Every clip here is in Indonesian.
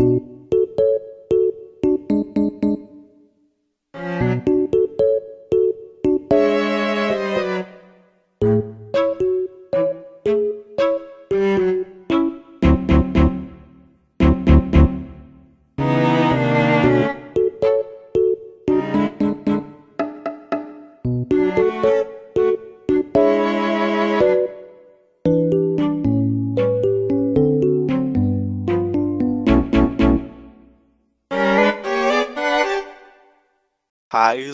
you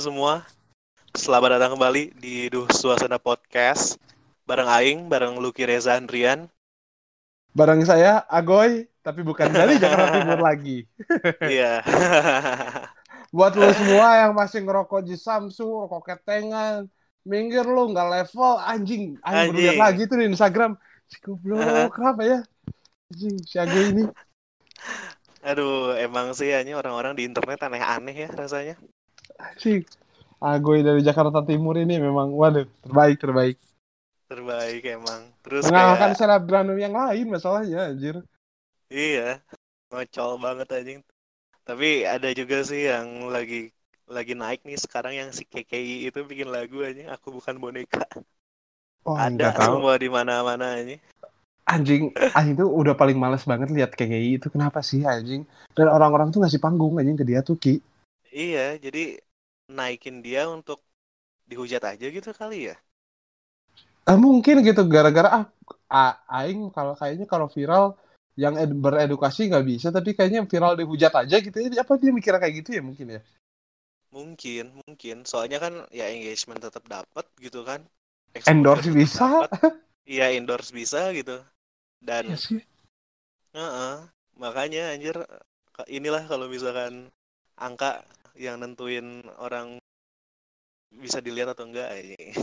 semua, selamat datang kembali di Duh Suasana Podcast Bareng Aing, bareng Lucky Reza Andrian Barang saya Agoy, tapi bukan dari Jakarta Timur lagi. Iya Buat lo semua yang masih ngerokok di Samsung, rokok ketengan, minggir lo nggak level, anjing. Ayo baru lihat Anjing. lagi tuh di Instagram. Goblok, kenapa ya? Anjing, si Agoy ini. Aduh, emang sih ya orang-orang di internet aneh-aneh ya rasanya Anjing. Agoy dari Jakarta Timur ini memang, waduh, terbaik, terbaik. Terbaik emang Terus Mengalahkan kayak, selebgram yang lain masalahnya, anjir. iya Ngocol banget anjing Tapi ada juga sih yang lagi lagi naik nih sekarang yang si KKI itu bikin lagu anjing Aku bukan boneka Wah, Ada semua di mana-mana anjing Anjing, anjing tuh udah paling males banget lihat KKI itu. Kenapa sih, anjing? Dan orang-orang tuh ngasih panggung, anjing, ke dia tuh, Ki. Iya, jadi naikin dia untuk dihujat aja gitu kali ya. Ah, mungkin gitu gara-gara ah, aing kalau kayaknya kalau viral yang ed- beredukasi nggak bisa tapi kayaknya viral dihujat aja gitu ya apa dia mikirnya kayak gitu ya mungkin ya Mungkin, mungkin. Soalnya kan ya engagement tetap dapat gitu kan. endorse Exposure tetap bisa. Iya, endorse bisa gitu. Dan Iya sih heeh, makanya anjir inilah kalau misalkan angka yang nentuin orang bisa dilihat atau enggak anjing.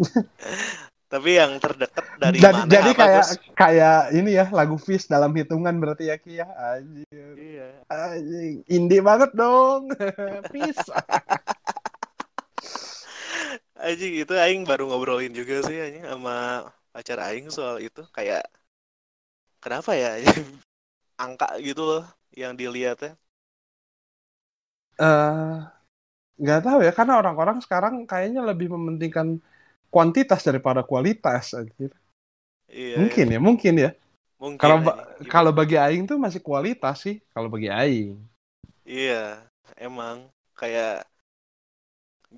Tapi yang terdekat dari jadi, mana jadi kayak Gus? kayak ini ya lagu Fish dalam hitungan berarti ya Ki ya anjir Iya. anjing indie banget dong Fish Anjing itu aing baru ngobrolin juga sih anjing sama pacar aing soal itu kayak kenapa ya angka gitu loh yang dilihatnya. Eh, nggak tahu ya karena orang-orang sekarang kayaknya lebih mementingkan kuantitas daripada kualitas anjir. Iya. mungkin ya mungkin ya Mungkin Kalau ba- kalau bagi aing tuh masih kualitas sih kalau bagi aing. Iya, emang kayak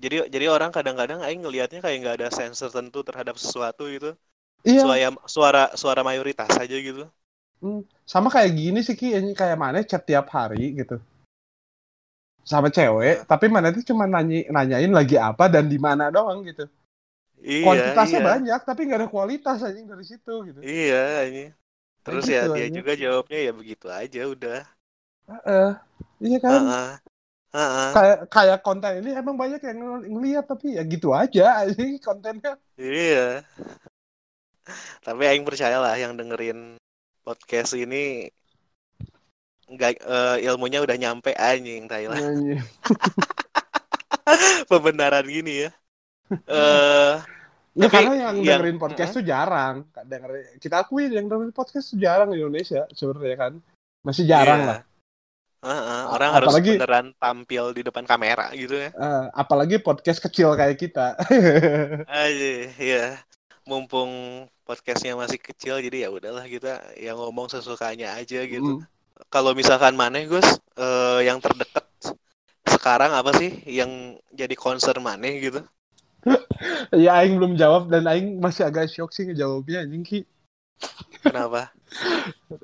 jadi jadi orang kadang-kadang aing ngelihatnya kayak nggak ada sensor tertentu terhadap sesuatu gitu. Iya, Suara suara suara mayoritas aja gitu. hmm, sama kayak gini sih Ki, ini kayak mana chat tiap hari gitu. Sama cewek, tapi mana itu cuma nanyi, nanyain lagi apa dan di mana doang gitu. Iya, Kuantitasnya iya. banyak, tapi nggak ada kualitas anjing dari situ gitu. Iya, ini. Terus ya gitu dia aja. juga jawabnya ya begitu aja udah. Heeh. iya kan? Heeh. Heeh. Kayak kayak konten ini emang banyak yang ng- ngeliat tapi ya gitu aja anjing kontennya. Iya. Tapi aing percaya lah yang dengerin podcast ini nggak eh, ilmunya udah nyampe anjing Thailand. Anjing. Pembenaran gini ya. Eh Ya Tapi karena yang yang- dengerin podcast tuh jarang. Denger, kita akui yang dengerin podcast tuh jarang di Indonesia sebenarnya kan. Masih jarang iya. lah. Heeh, A- orang harus apalagi- beneran tampil di depan kamera gitu ya. Eh, apalagi podcast kecil kayak kita. Aja, iya. Mumpung podcastnya masih kecil jadi ya udahlah kita yang ngomong sesukanya aja gitu. Mm. Kalau misalkan Maneh Gus eh, yang terdekat sekarang apa sih yang jadi concern Maneh gitu? ya Aing belum jawab dan Aing masih agak shock sih ngejawabnya anjing Ki. Kenapa?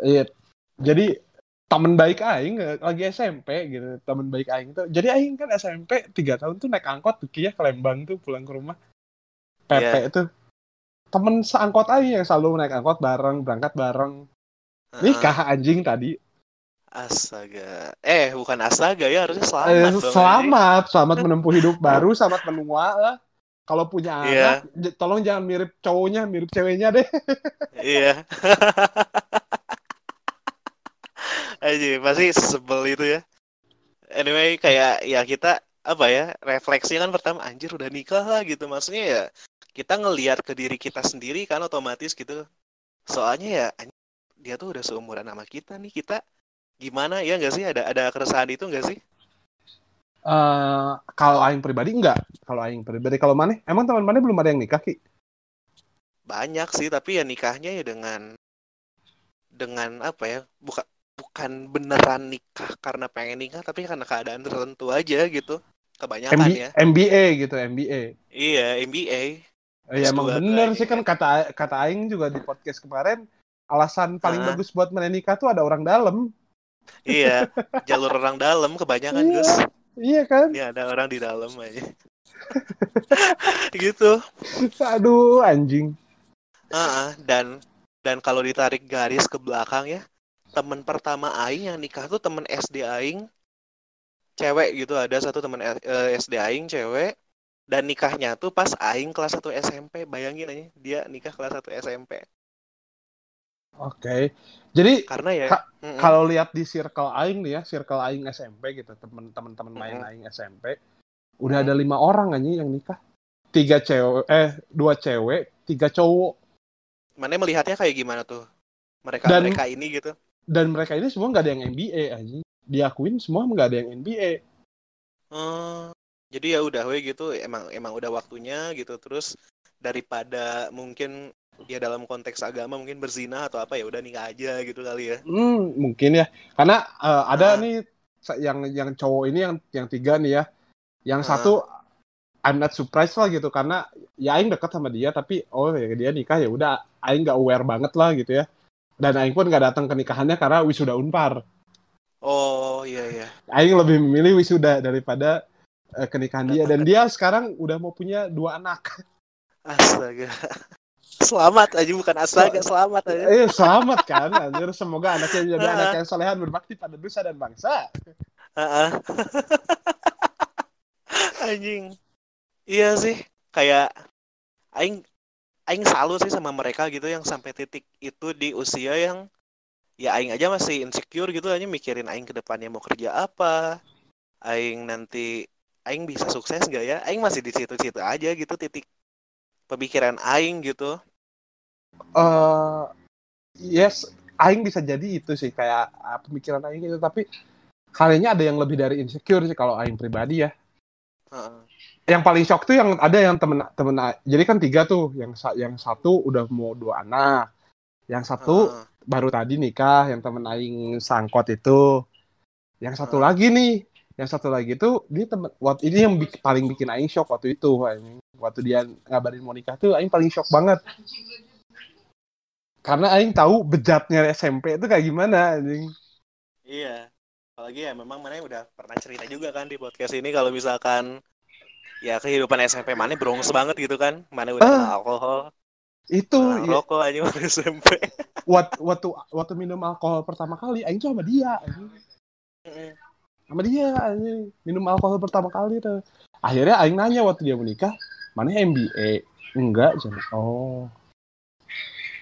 Iya. Jadi teman baik Aing eh, lagi SMP gitu. Teman baik Aing tuh. Jadi Aing kan SMP 3 tahun tuh naik angkot tuh Ki ya ke Lembang tuh pulang ke rumah. PP Iya. tuh. Temen seangkot Aing yang selalu naik angkot bareng, berangkat bareng. Heeh. Nikah anjing tadi. Astaga. Eh, bukan astaga ya, harusnya Eh, selamat dong. anjing. selamat, selamat menempuh hidup baru, selamat menua lah. Kalau punya Iya. anak, tolong jangan mirip cowoknya, mirip ceweknya deh. Iya. Aja, pasti sebel itu ya. Anyway, kayak ya kita apa ya, refleksinya kan pertama anjir udah nikah lah gitu. Maksudnya ya kita ngelihat ke diri kita sendiri kan otomatis gitu. Soalnya ya anjir, dia tuh udah seumuran sama kita nih, kita gimana ya nggak sih ada ada keresahan itu nggak sih Eh kalau aing pribadi enggak. Kalau aing pribadi kalau mana? Emang teman mana belum ada yang nikah ki? banyak sih tapi ya nikahnya ya dengan dengan apa ya bukan bukan beneran nikah karena pengen nikah tapi karena keadaan tertentu aja gitu kebanyakan MB, ya MBA gitu, MBA. iya MBA Eh, ya, emang S2 bener sih kan aing. kata kata aing juga di podcast kemarin alasan paling Ah. bagus buat menikah tuh ada orang dalam. Iya jalur orang dalam kebanyakan Iya. Gus Iya kan? ini ada orang di dalam aja gitu Aduh anjing. Ah, dan dan kalau ditarik garis ke belakang ya temen pertama Aing yang nikah tuh temen SD Aing cewek gitu ada satu temen eh, SD Aing cewek dan nikahnya tuh pas Aing kelas 1 SMP bayangin aja dia nikah kelas 1 SMP Oke. Jadi karena ya Ka- mm-mm, kalau lihat di circle aing nih ya, circle aing SMP gitu, temen-temen temen main Mm-mm. aing SMP, udah ada lima orang aja yang nikah. Tiga cewek, eh dua cewek, tiga cowok. mana melihatnya kayak gimana tuh mereka Dan- mereka ini gitu Dan mereka ini semua nggak ada yang MBA aja. Diakuin semua nggak ada yang MBA. Hmm, jadi ya udah we gitu emang emang udah waktunya gitu terus daripada mungkin ya dalam konteks agama mungkin berzina atau apa ya udah nikah aja gitu kali ya Hmm, mungkin ya. Karena eh, ada Ah. nih yang yang cowok ini yang yang tiga nih ya. Yang Ah. satu I'm not surprised lah gitu karena ya aing dekat sama dia tapi oh ya dia nikah ya udah aing nggak aware banget lah gitu ya. Dan aing pun nggak datang ke nikahannya karena wisuda Unpar. Oh iya iya. Aing lebih memilih wisuda daripada eh, kenikahan dia dan dia sekarang udah mau punya dua anak. Astaga. Selamat aja bukan astaga, selamat aja. Eh selamat kan anjir semoga anaknya jadi anak yang solehan berbakti pada nusa dan bangsa. Heeh. Anjing. Iya sih, kayak aing aing salut sih sama mereka gitu yang sampai titik itu di usia yang ya aing aja masih insecure gitu aja mikirin aing ke depannya mau kerja apa. Aing nanti aing bisa sukses gak ya? Aing masih di situ-situ aja gitu titik pemikiran aing gitu. Eh yes, aing bisa jadi itu sih kayak ah, pemikiran aing itu tapi kalinya ada yang lebih dari insecure sih kalau aing pribadi ya. Heeh. Yang paling shock tuh yang ada yang temen temen jadi kan tiga tuh yang yang satu udah mau dua anak, yang satu Heeh. baru tadi nikah, yang temen aing sangkot itu, yang satu Ah. lagi nih, yang satu lagi tuh dia temen waktu ini yang bik- paling bikin aing shock waktu itu, anjing. waktu dia ngabarin mau nikah tuh aing paling shock banget. Karena aing tahu bejatnya SMP itu kayak gimana, anjing. Iya. Apalagi ya memang mana udah pernah cerita juga kan di podcast ini kalau misalkan ya kehidupan SMP mana brongs banget gitu kan. Mana udah Ah. alkohol, Itu kena ya, rokok aja waktu SMP. waktu waktu waktu minum alkohol pertama kali aing tuh sama dia, anjing. Sama dia anjing minum alkohol pertama kali tuh akhirnya aing nanya waktu dia menikah mana MBA enggak Jan. oh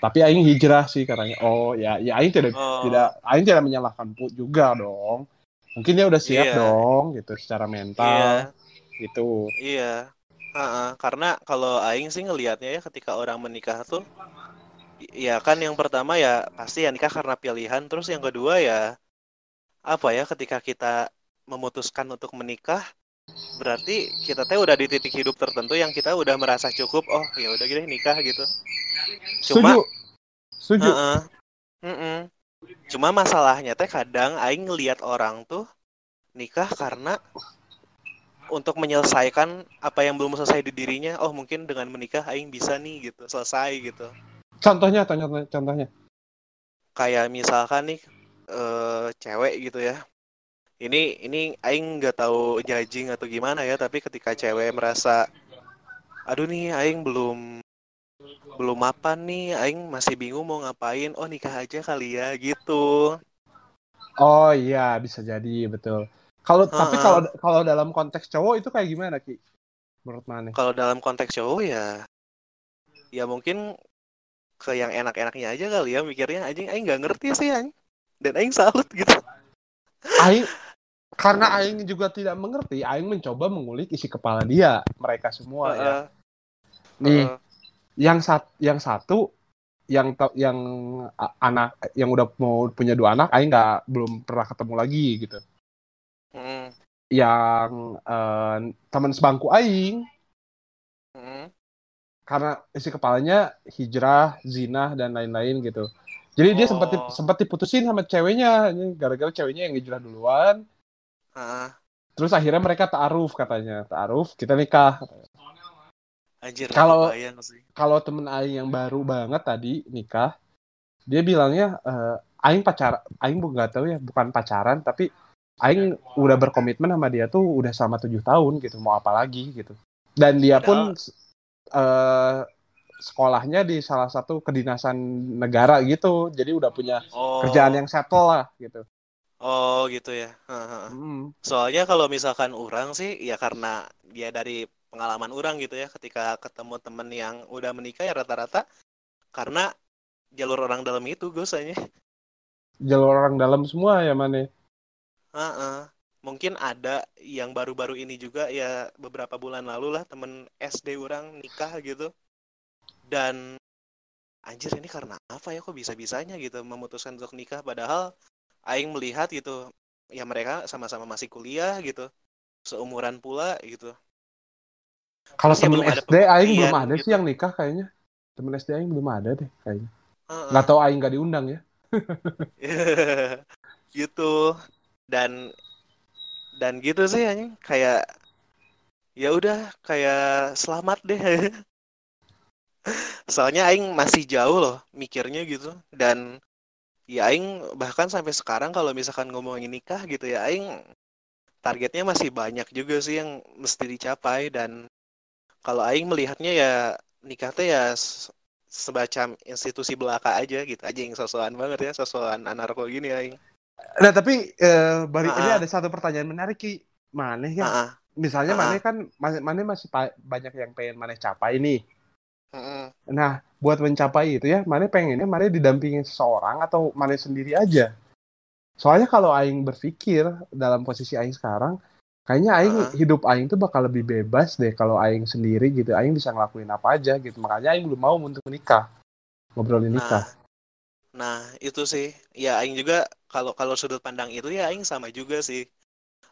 tapi aing hijrah sih katanya. Oh ya ya aing tidak Oh. tidak aing tidak menyalahkan Pu juga dong. Mungkin dia udah siap Iya. dong gitu secara mental. Iya, gitu. Iya. Heeh, karena kalau aing sih ngelihatnya ya ketika orang menikah tuh ya kan yang pertama ya pasti ya nikah karena pilihan, terus yang kedua ya apa ya ketika kita memutuskan untuk menikah berarti kita teh udah di titik hidup tertentu yang kita udah merasa cukup oh ya udah gini nikah gitu Cuma- setuju setuju Heeh. Mm-mm. Cuma masalahnya teh kadang aing ngelihat orang tuh nikah karena untuk menyelesaikan apa yang belum selesai di dirinya. Oh, mungkin dengan menikah aing bisa nih gitu, selesai gitu. contohnya contohnya contohnya Kayak misalkan nih eh cewek gitu ya. Ini ini aing nggak tahu judging atau gimana ya, tapi ketika cewek merasa aduh nih aing belum belum apa nih, aing masih bingung mau ngapain. Oh, nikah aja kali ya gitu. oh iya bisa jadi betul kalau tapi Heeh. kalau kalau dalam konteks cowok itu kayak gimana ki menurut mana Kalau dalam konteks cowok ya ya mungkin ke yang enak-enaknya aja kali ya mikirnya anjing aing nggak ngerti sih anjing. Dan aing salut gitu. Aing karena Aing juga tidak mengerti, Aing mencoba mengulik isi kepala dia, mereka semua ya. Heeh, Nih, heeh. Yang sat, yang satu yang yang anak yang udah mau punya dua anak aing nggak belum pernah ketemu lagi gitu hmm. yang uh, teman sebangku aing hmm. karena isi kepalanya hijrah zina dan lain-lain gitu jadi oh. dia sempat sempat diputusin sama ceweknya gara-gara ceweknya yang hijrah duluan uh. terus akhirnya mereka taaruf katanya taaruf kita nikah Anjir, kalau kalau temen Aing yang baru banget tadi nikah, dia bilangnya uh, Aing pacar, Aing nggak tahu ya, bukan pacaran, tapi Aing udah berkomitmen sama dia tuh udah selama tujuh tahun gitu, mau apa lagi gitu. Dan dia pun uh, sekolahnya di salah satu kedinasan negara gitu, jadi udah punya oh. kerjaan yang settle lah gitu. Oh gitu ya. Hmm. Soalnya kalau misalkan orang sih ya karena dia dari pengalaman orang gitu ya ketika ketemu temen yang udah menikah ya rata-rata karena jalur orang dalam itu gosanya. Jalur orang dalam semua ya mana uh -uh. mungkin ada yang baru-baru ini juga ya beberapa bulan lalu lah temen SD orang nikah gitu. Dan anjir ini karena apa ya kok bisa-bisanya gitu memutuskan untuk nikah? Padahal aing melihat gitu ya mereka sama-sama masih kuliah gitu seumuran pula gitu kalau temen SD Aing belum ada gitu. sih yang nikah kayaknya. Temen SD Aing belum ada deh kayaknya. Uh-uh. Gak tau Aing gak diundang ya. gitu. Dan dan gitu sih Aing kayak ya udah kayak selamat deh. Soalnya Aing masih jauh loh mikirnya gitu dan ya Aing bahkan sampai sekarang kalau misalkan ngomongin nikah gitu ya Aing targetnya masih banyak juga sih yang mesti dicapai dan kalau aing melihatnya ya nikah teh ya sebacam institusi belaka aja gitu. Aja yang sosokan banget ya sosokan anarko gini aing. Nah tapi uh, bari, ini ada satu pertanyaan menarik ki. Mana ya? Uh-uh. misalnya mana kan mana masih banyak yang pengen mana capai nih. Uh-uh. nah buat mencapai itu ya mana pengennya mana didampingi seseorang atau mana sendiri aja. Soalnya kalau aing berpikir dalam posisi aing sekarang kayaknya aing uh. hidup aing tuh bakal lebih bebas deh kalau aing sendiri gitu. Aing bisa ngelakuin apa aja gitu. Makanya aing belum mau untuk menikah ngobrolin nah, nikah. nah itu sih. Ya aing juga kalau kalau sudut pandang itu ya aing sama juga sih.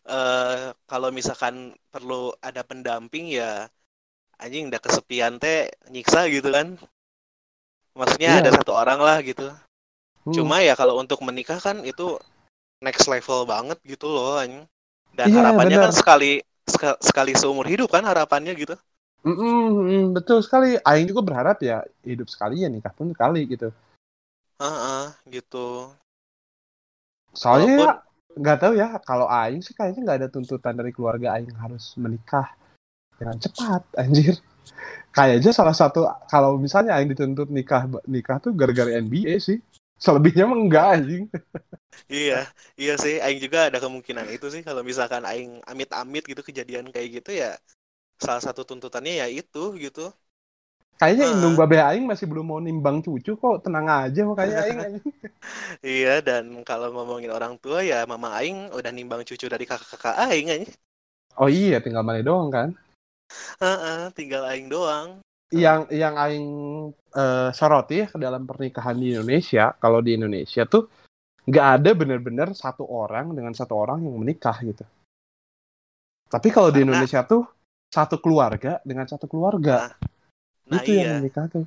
Uh, kalau misalkan perlu ada pendamping ya anjing udah kesepian teh nyiksa gitu kan. Maksudnya yeah. ada satu orang lah gitu. Hmm. cuma ya kalau untuk menikah kan itu next level banget gitu loh anjing dan iya, harapannya bener. kan sekali sekali seumur hidup kan harapannya gitu. Mm -mm, betul sekali. Aing juga berharap ya hidup sekali ya nikah pun sekali gitu. Ah, uh -uh, gitu. Soalnya Walaupun... ya nggak tahu ya kalau Aing sih kayaknya nggak ada tuntutan dari keluarga Aing harus menikah dengan cepat, anjir. Kayaknya salah satu kalau misalnya Aing dituntut nikah nikah tuh gara-gara NBA sih. Selebihnya mah enggak anjing. iya, iya sih. Aing juga ada kemungkinan itu sih kalau misalkan Aing amit-amit gitu kejadian kayak gitu ya salah satu tuntutannya ya itu gitu. Kayaknya uh. indung babe Aing masih belum mau nimbang cucu kok tenang aja makanya Aing. iya dan kalau ngomongin orang tua ya mama Aing udah nimbang cucu dari kakak-kakak Aing aja. Oh iya tinggal mana doang kan? Heeh, uh -uh, tinggal Aing doang yang yang aing uh, soroti ya ke dalam pernikahan di Indonesia kalau di Indonesia tuh nggak ada bener-bener satu orang dengan satu orang yang menikah gitu. Tapi kalau di Indonesia tuh satu keluarga dengan satu keluarga. Nah, itu nah yang iya. menikah tuh.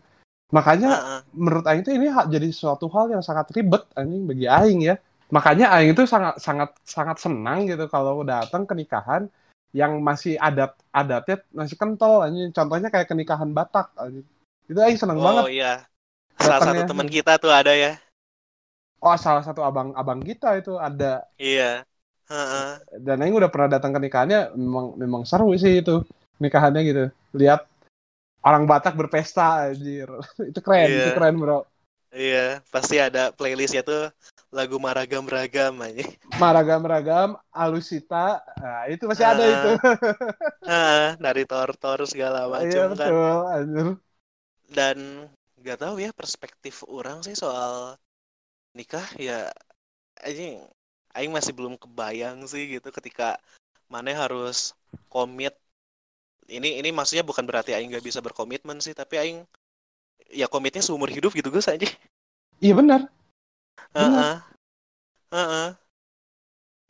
Makanya uh -uh. menurut aing tuh ini jadi suatu hal yang sangat ribet anjing bagi aing ya. Makanya aing itu sangat sangat sangat senang gitu kalau datang ke nikahan yang masih adat adatnya masih kental aja contohnya kayak kenikahan Batak aja. itu aja seneng oh, banget. oh iya. Salah Datangnya. satu teman kita tuh ada ya. Oh salah satu abang abang kita itu ada. Iya. Uh-uh. dan Aing udah pernah datang ke nikahannya memang memang seru sih itu nikahannya gitu. Lihat orang Batak berpesta anjir. Itu keren iya. itu keren bro. Iya pasti ada playlistnya tuh lagu maragam ragam aja. Maragam ragam, alusita, nah, itu masih uh, ada itu. uh, dari tor-tor segala macam iya, kan. Betul, Dan nggak tahu ya perspektif orang sih soal nikah ya aja aing masih belum kebayang sih gitu ketika mana harus komit ini ini maksudnya bukan berarti aing nggak bisa berkomitmen sih tapi aing ya komitnya seumur hidup gitu Gus aja. Iya benar. Heeh. Heeh.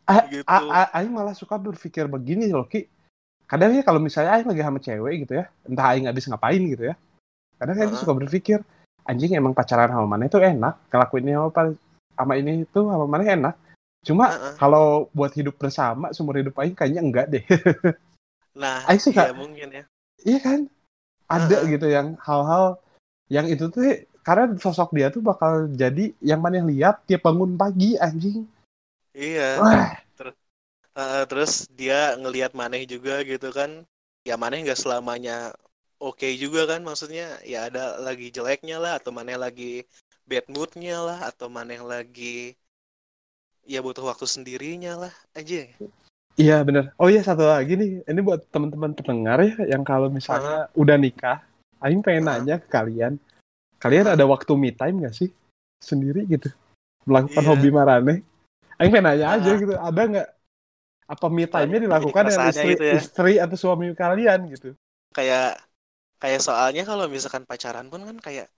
A- Gitu. Aing malah suka berpikir begini loh Ki. Kadang ya kalau misalnya Aing lagi sama cewek gitu ya, entah Aing habis ngapain gitu ya. Kadang Aing Heeh. suka berpikir, anjing emang pacaran sama mana itu enak, ngelakuin ini apa sama ini itu sama mana enak. Cuma Heeh. kalau buat hidup bersama seumur hidup Aing kayaknya enggak deh. Nah, Aing suka- iya mungkin ya. iya kan? Ada Heeh. gitu yang hal-hal yang itu tuh karena sosok dia tuh bakal jadi yang mana lihat tiap bangun pagi anjing. Iya. Wah, Heeh, terus dia ngelihat Maneh juga gitu kan. Ya Maneh nggak selamanya oke juga kan maksudnya ya ada lagi jeleknya lah atau Maneh lagi bad moodnya lah atau Maneh lagi ya butuh waktu sendirinya lah aja. Iya bener. Oh iya satu lagi nih, ini buat teman-teman pendengar ya yang kalau misalnya udah nikah, Aing pengen Heeh. nanya ke kalian, kalian ada waktu me time gak sih sendiri gitu, melakukan Iya. hobi marane? Aing pengen nanya aja Ah. gitu, ada nggak apa me time-nya dilakukan dengan istri, gitu ya. istri atau suami kalian gitu? Kayak kayak soalnya kalau misalkan pacaran pun kan kayak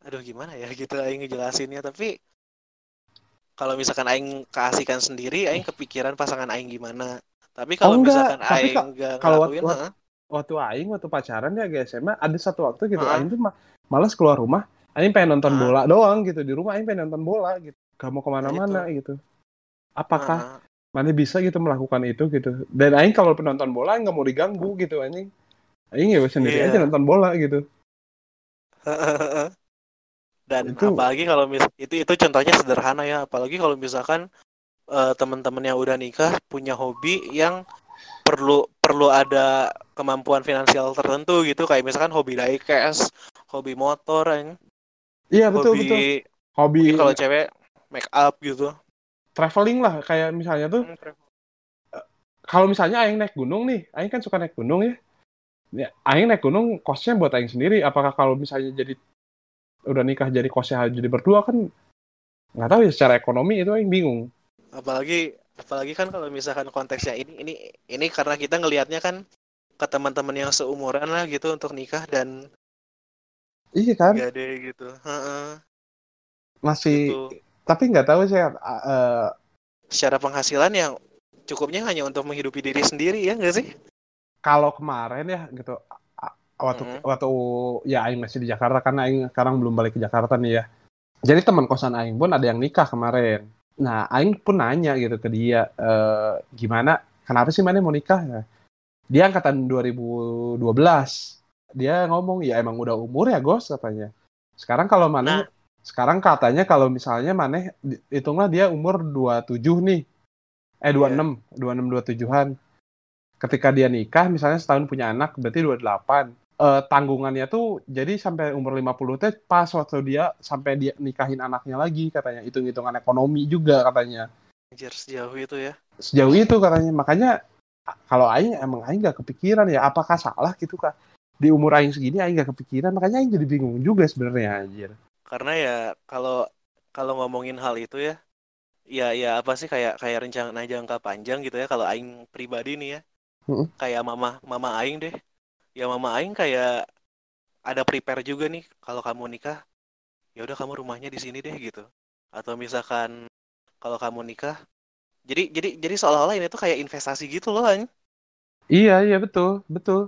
aduh gimana ya gitu aing ngejelasinnya tapi kalau misalkan aing keasikan sendiri aing kepikiran pasangan aing gimana tapi kalau Oh, misalkan Tapi aing kalau heeh. Waktu Aing waktu pacaran ya guys, SMA ada satu waktu gitu. Aing tuh malas keluar rumah, Aing pengen nonton Ah. bola doang gitu di rumah, Aing pengen nonton bola gitu, gak mau ke mana-mana gitu. Apakah Heeh. mana bisa gitu melakukan itu gitu dan aing kalau penonton bola nggak mau diganggu gitu anjing aing ya sendiri Iya. aja nonton bola gitu dan Itu- apalagi kalau mis itu itu contohnya sederhana ya apalagi kalau misalkan eh, teman-teman yang udah nikah punya hobi yang perlu perlu ada kemampuan finansial tertentu gitu kayak misalkan hobi diecast hobi motor yang iya betul betul. Hobi hobi mungkin kalau cewek make up gitu. traveling lah kayak misalnya tuh. Kalau misalnya aing naik gunung nih aing kan suka naik gunung ya. Ya aing naik gunung kosnya buat aing sendiri. Apakah kalau misalnya jadi udah nikah jadi kosnya jadi berdua kan nggak tahu ya secara ekonomi itu aing bingung. Apalagi apalagi kan kalau misalkan konteksnya ini ini ini karena kita ngelihatnya kan ke teman-teman yang seumuran lah gitu untuk nikah dan iya kan gade gitu Heeh, masih gitu. tapi nggak tahu saya eh, secara penghasilan yang cukupnya hanya untuk menghidupi diri sendiri ya nggak sih kalau kemarin ya gitu waktu Mhm. waktu ya aing masih di Jakarta karena aing sekarang belum balik ke Jakarta nih ya. Jadi teman kosan aing pun ada yang nikah kemarin. Nah, aing pun nanya gitu ke dia eh, gimana kenapa sih mana mau nikah? Nah, dia angkatan 2012. Dia ngomong ya emang udah umur ya, Gos katanya. Sekarang kalau mana Nah. sekarang katanya kalau misalnya Maneh hitunglah dia umur 27 nih. Eh Iya. 26, 26 27-an. Ketika dia nikah misalnya setahun punya anak berarti 28. Eh, tanggungannya tuh jadi sampai umur 50 teh pas waktu dia sampai dia nikahin anaknya lagi katanya. Hitung-hitungan ekonomi juga katanya. anjir sejauh itu ya Sejauh itu katanya. Makanya kalau aing emang aing gak kepikiran ya apakah salah gitu kak di umur aing segini aing gak kepikiran makanya aing jadi bingung juga sebenarnya anjir. karena ya kalau kalau ngomongin hal itu ya ya ya apa sih kayak kayak rencana jangka panjang gitu ya kalau aing pribadi nih ya Mm-mm. kayak mama mama aing deh ya mama aing kayak ada prepare juga nih kalau kamu nikah ya udah kamu rumahnya di sini deh gitu atau misalkan kalau kamu nikah jadi jadi jadi seolah-olah ini tuh kayak investasi gitu loh Aing. Iya iya betul betul.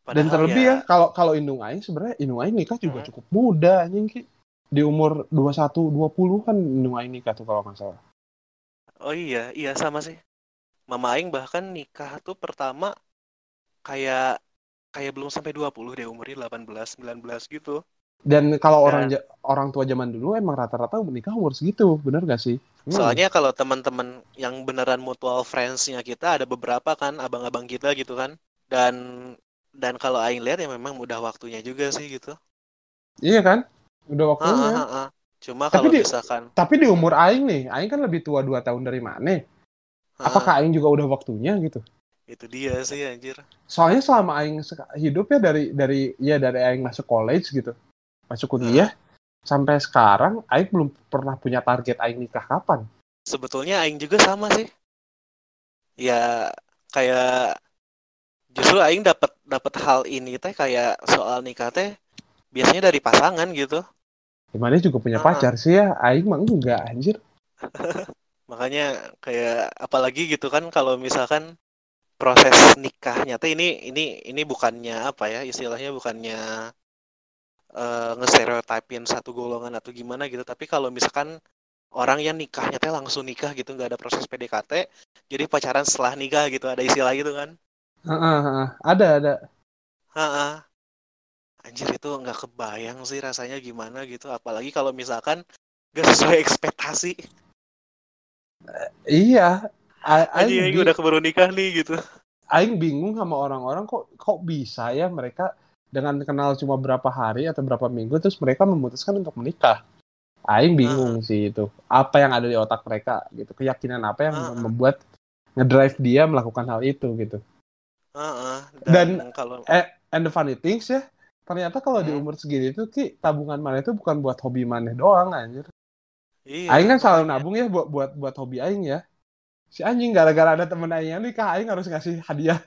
Dan Padahal terlebih ya kalau kalau Indung Aing sebenarnya Indung Aing nikah juga Mm. cukup muda anjing Ki. Di umur 21 20 kan Indung Aing nikah tuh kalau nggak salah. Oh iya, iya sama sih. Mama Aing bahkan nikah tuh pertama kayak kayak belum sampai 20 deh umurnya 18, 19 gitu. Dan kalau Dan- orang ja- orang tua zaman dulu emang rata-rata menikah umur segitu, bener gak sih? Hmm. Soalnya kalau teman-teman yang beneran mutual friends-nya kita ada beberapa kan abang-abang kita gitu kan. Dan dan kalau Aing lihat ya memang udah waktunya juga sih gitu. Iya kan? Udah Ah, waktunya. ah, ah, ah. Cuma Tapi kalau di- misalkan Tapi di umur Aing nih, Aing kan lebih tua 2 tahun dari mana? ah, Apakah Aing juga udah waktunya gitu? itu dia sih anjir. Soalnya selama Aing hidup ya dari dari ya dari Aing masuk college gitu, masuk kuliah sampai sekarang Aing belum pernah punya target Aing nikah kapan. Sebetulnya Aing juga sama sih. Ya kayak justru Aing dapat dapat hal ini teh kayak soal nikah teh biasanya dari pasangan gitu Gimana juga punya Ah. pacar sih ya? Aing mah enggak anjir. makanya kayak apalagi gitu kan kalau misalkan proses nikahnya tuh ini ini ini bukannya apa ya istilahnya bukannya eh ngestereotipin satu golongan atau gimana gitu tapi kalau misalkan orang yang nikahnya teh langsung nikah gitu nggak ada proses PDKT jadi pacaran setelah nikah gitu ada istilah gitu kan Heeh, heeh. Ada ada. Heeh. Anjir itu nggak kebayang sih rasanya gimana gitu apalagi kalau misalkan gak sesuai ekspektasi Iya. A- Anjing Aing, bi- udah keburu nikah nih gitu Aing bingung sama orang-orang kok kok bisa ya mereka dengan kenal cuma berapa hari atau berapa minggu terus mereka memutuskan untuk menikah. Aing bingung sih itu. Apa yang ada di otak mereka gitu. Keyakinan apa yang membuat ngedrive dia melakukan hal itu gitu. Heeh. Dan- kalau And the funny things ya, ternyata kalau di Hmm. umur segini itu ki tabungan mana itu bukan buat hobi maneh doang anjir. iya aing kan selalu nabung ya buat buat buat hobi aing ya. Si anjing gara-gara ada temen aing yang nikah, aing harus ngasih hadiah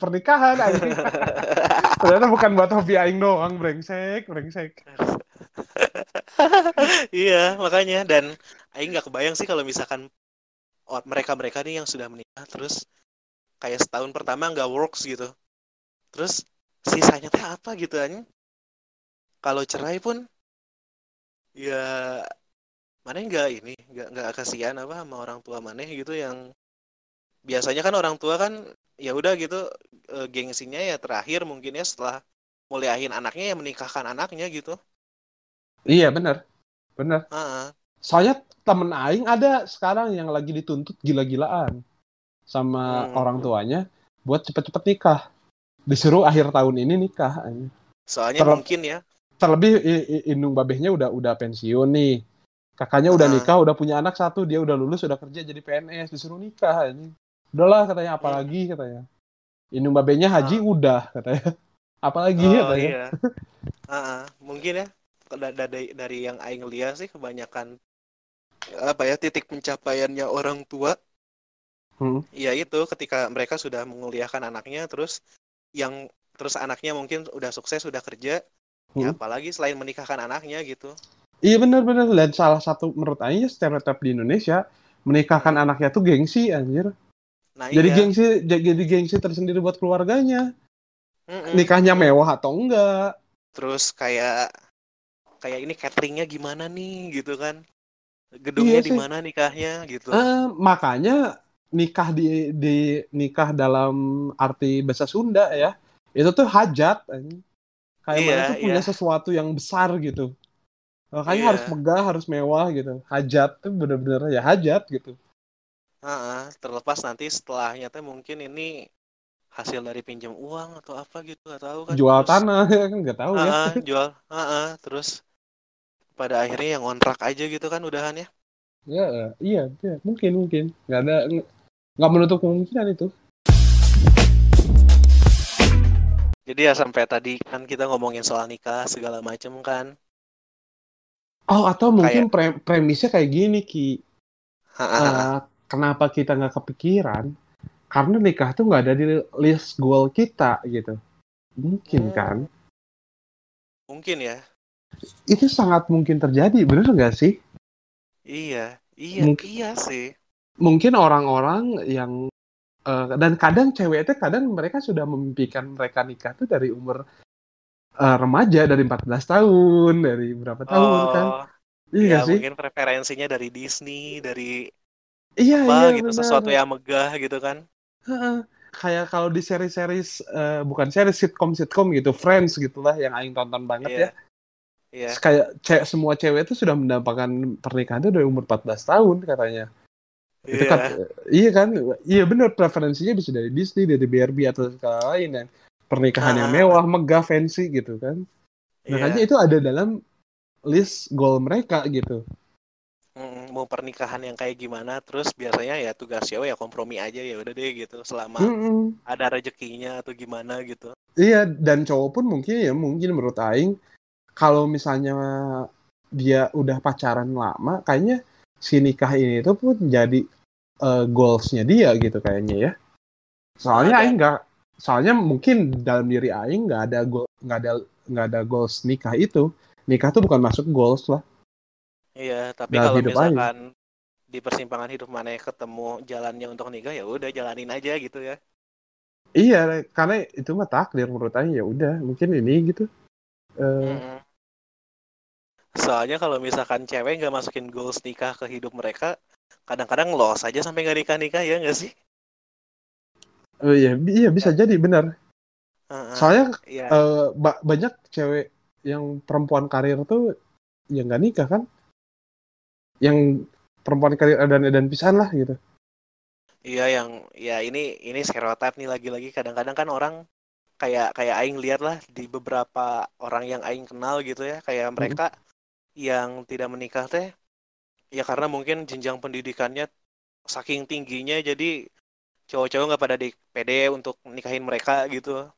pernikahan anjing. ternyata bukan buat hobi aing doang, brengsek, brengsek. iya makanya dan Aing nggak kebayang sih kalau misalkan mereka mereka nih yang sudah menikah terus kayak setahun pertama nggak works gitu. Terus sisanya teh apa gitu anjing? Kalau cerai pun ya mana nggak ini nggak nggak kasihan apa sama orang tua maneh gitu yang biasanya kan orang tua kan ya udah gitu eh, gengsinya ya terakhir mungkin ya setelah muliahin anaknya ya menikahkan anaknya gitu. Iya bener, bener. Heeh. Soalnya temen aing ada sekarang yang lagi dituntut gila-gilaan sama Hmm. orang tuanya buat cepet-cepet nikah. Disuruh akhir tahun ini nikah. soalnya Terlep- mungkin ya terlebih indung babehnya udah udah pensiun nih kakaknya udah Ah. nikah udah punya anak satu dia udah lulus udah kerja jadi PNS disuruh nikah ini udahlah katanya Hmm. apalagi katanya indung babehnya haji udah katanya apalagi oh katanya iya Heeh. mungkin ya Da- da- dari dari yang Aing lihat sih kebanyakan apa ya titik pencapaiannya orang tua Hmm. ya itu ketika mereka sudah menguliahkan anaknya terus yang terus anaknya mungkin udah sukses sudah kerja ya Hmm. apalagi selain menikahkan anaknya gitu. Iya benar-benar dan salah satu menurut Aing ya, stereotip di Indonesia menikahkan anaknya tuh gengsi anjir. Nah jadi iya. gengsi jadi gengsi tersendiri buat keluarganya. Mm-mm. nikahnya mewah atau enggak? Terus kayak kayak ini cateringnya gimana nih gitu kan? Gedungnya Iya di mana nikahnya gitu. Eh, makanya nikah di di nikah dalam arti bahasa Sunda ya. Itu tuh hajat kayak Iya, mana tuh punya iya. sesuatu yang besar gitu. Makanya Iya. harus megah harus mewah gitu. Hajat tuh bener-bener ya hajat gitu. Heeh, terlepas nanti setelahnya teh mungkin ini hasil dari pinjam uang atau apa gitu nggak tahu kan. Jual Terus, tanah ya kan nggak tahu ya. Heeh, jual heeh, terus pada akhirnya yang kontrak aja gitu kan udahan ya ya iya iya mungkin mungkin. Nggak ada nggak- menutup kemungkinan itu jadi ya sampai tadi kan kita ngomongin soal nikah segala macem kan oh atau mungkin pre- premisnya kayak gini ki Heeh, Eh, kenapa kita nggak kepikiran? Karena nikah tuh nggak ada di list goal kita gitu. Mungkin Hmm. kan? mungkin ya Itu sangat mungkin terjadi, bener nggak sih? iya iya Mungkin- iya sih Mungkin orang-orang yang eh, dan kadang cewek itu kadang mereka sudah memimpikan mereka nikah tuh dari umur eh, remaja dari 14 tahun, dari berapa tahun kan? oh Iya ya sih? mungkin preferensinya dari Disney dari Iya, apa iya gitu benar. sesuatu yang megah gitu kan Heeh. Kayak kalau di seri-series eh, bukan seri sitcom-sitcom gitu, Friends gitulah yang aing tonton banget ya. iya iya kayak ce- semua cewek itu sudah mendapatkan pernikahan itu dari umur 14 tahun katanya. Itu iya kan iya kan? Iya benar preferensinya bisa dari Disney, dari BRB atau segala lain yang pernikahan yang Ah. mewah, megah, fancy gitu kan. Makanya iya itu ada dalam list goal mereka gitu. Mm, mau pernikahan yang kayak gimana terus biasanya ya tugas cewek ya kompromi aja ya udah deh gitu selama Mm-mm. ada rezekinya atau gimana gitu Iya, dan cowok pun mungkin ya mungkin menurut aing kalau misalnya dia udah pacaran lama, kayaknya si nikah ini itu pun jadi eh, goalsnya dia gitu kayaknya ya. Soalnya aing nggak, soalnya mungkin dalam diri aing nggak ada goal, nggak ada nggak ada goals nikah itu nikah tuh bukan masuk goals lah Iya, tapi Dalam kalau misalkan di persimpangan hidup mana yang ketemu jalannya untuk nikah ya udah jalanin aja gitu ya. iya karena itu mah takdir menurut Aing ya udah mungkin ini gitu Eh, Mm-mm. Soalnya kalau misalkan cewek nggak masukin goals nikah ke hidup mereka, kadang-kadang loss aja sampai nggak nikah-nikah ya nggak sih? oh iya iya bisa jadi benar Heeh. soalnya Iya. eh, ba- banyak cewek yang perempuan karir tuh yang nggak nikah kan yang perempuan karir dan dan pisan lah gitu Iya yang ya ini ini stereotip nih lagi-lagi kadang-kadang kan orang kayak kayak aing lihat lah di beberapa orang yang aing kenal gitu ya kayak mereka yang tidak menikah teh ya karena mungkin jenjang pendidikannya saking tingginya jadi cowok-cowok nggak pada di pede untuk nikahin mereka gitu.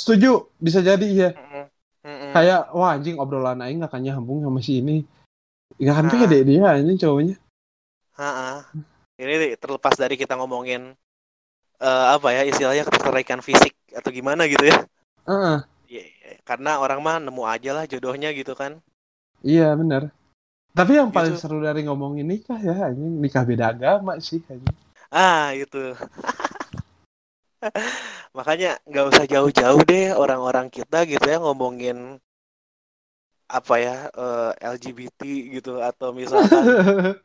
setuju bisa jadi iya Mm-mm. Mm-mm. kayak wah anjing obrolan aing gak akan nyambung sama si ini gak akan Ah. pede dia anjing cowoknya Ha-ha. Ini terlepas dari kita ngomongin eh, apa ya istilahnya ketertarikan fisik atau gimana gitu ya. Heeh, Ya, karena orang mah nemu aja lah jodohnya gitu kan. Iya benar tapi yang paling Gitu. seru dari ngomongin nikah ya anjing nikah beda agama sih anjing Ah, itu. Makanya nggak usah jauh-jauh deh orang-orang kita gitu ya ngomongin apa ya eh, LGBT gitu atau misalkan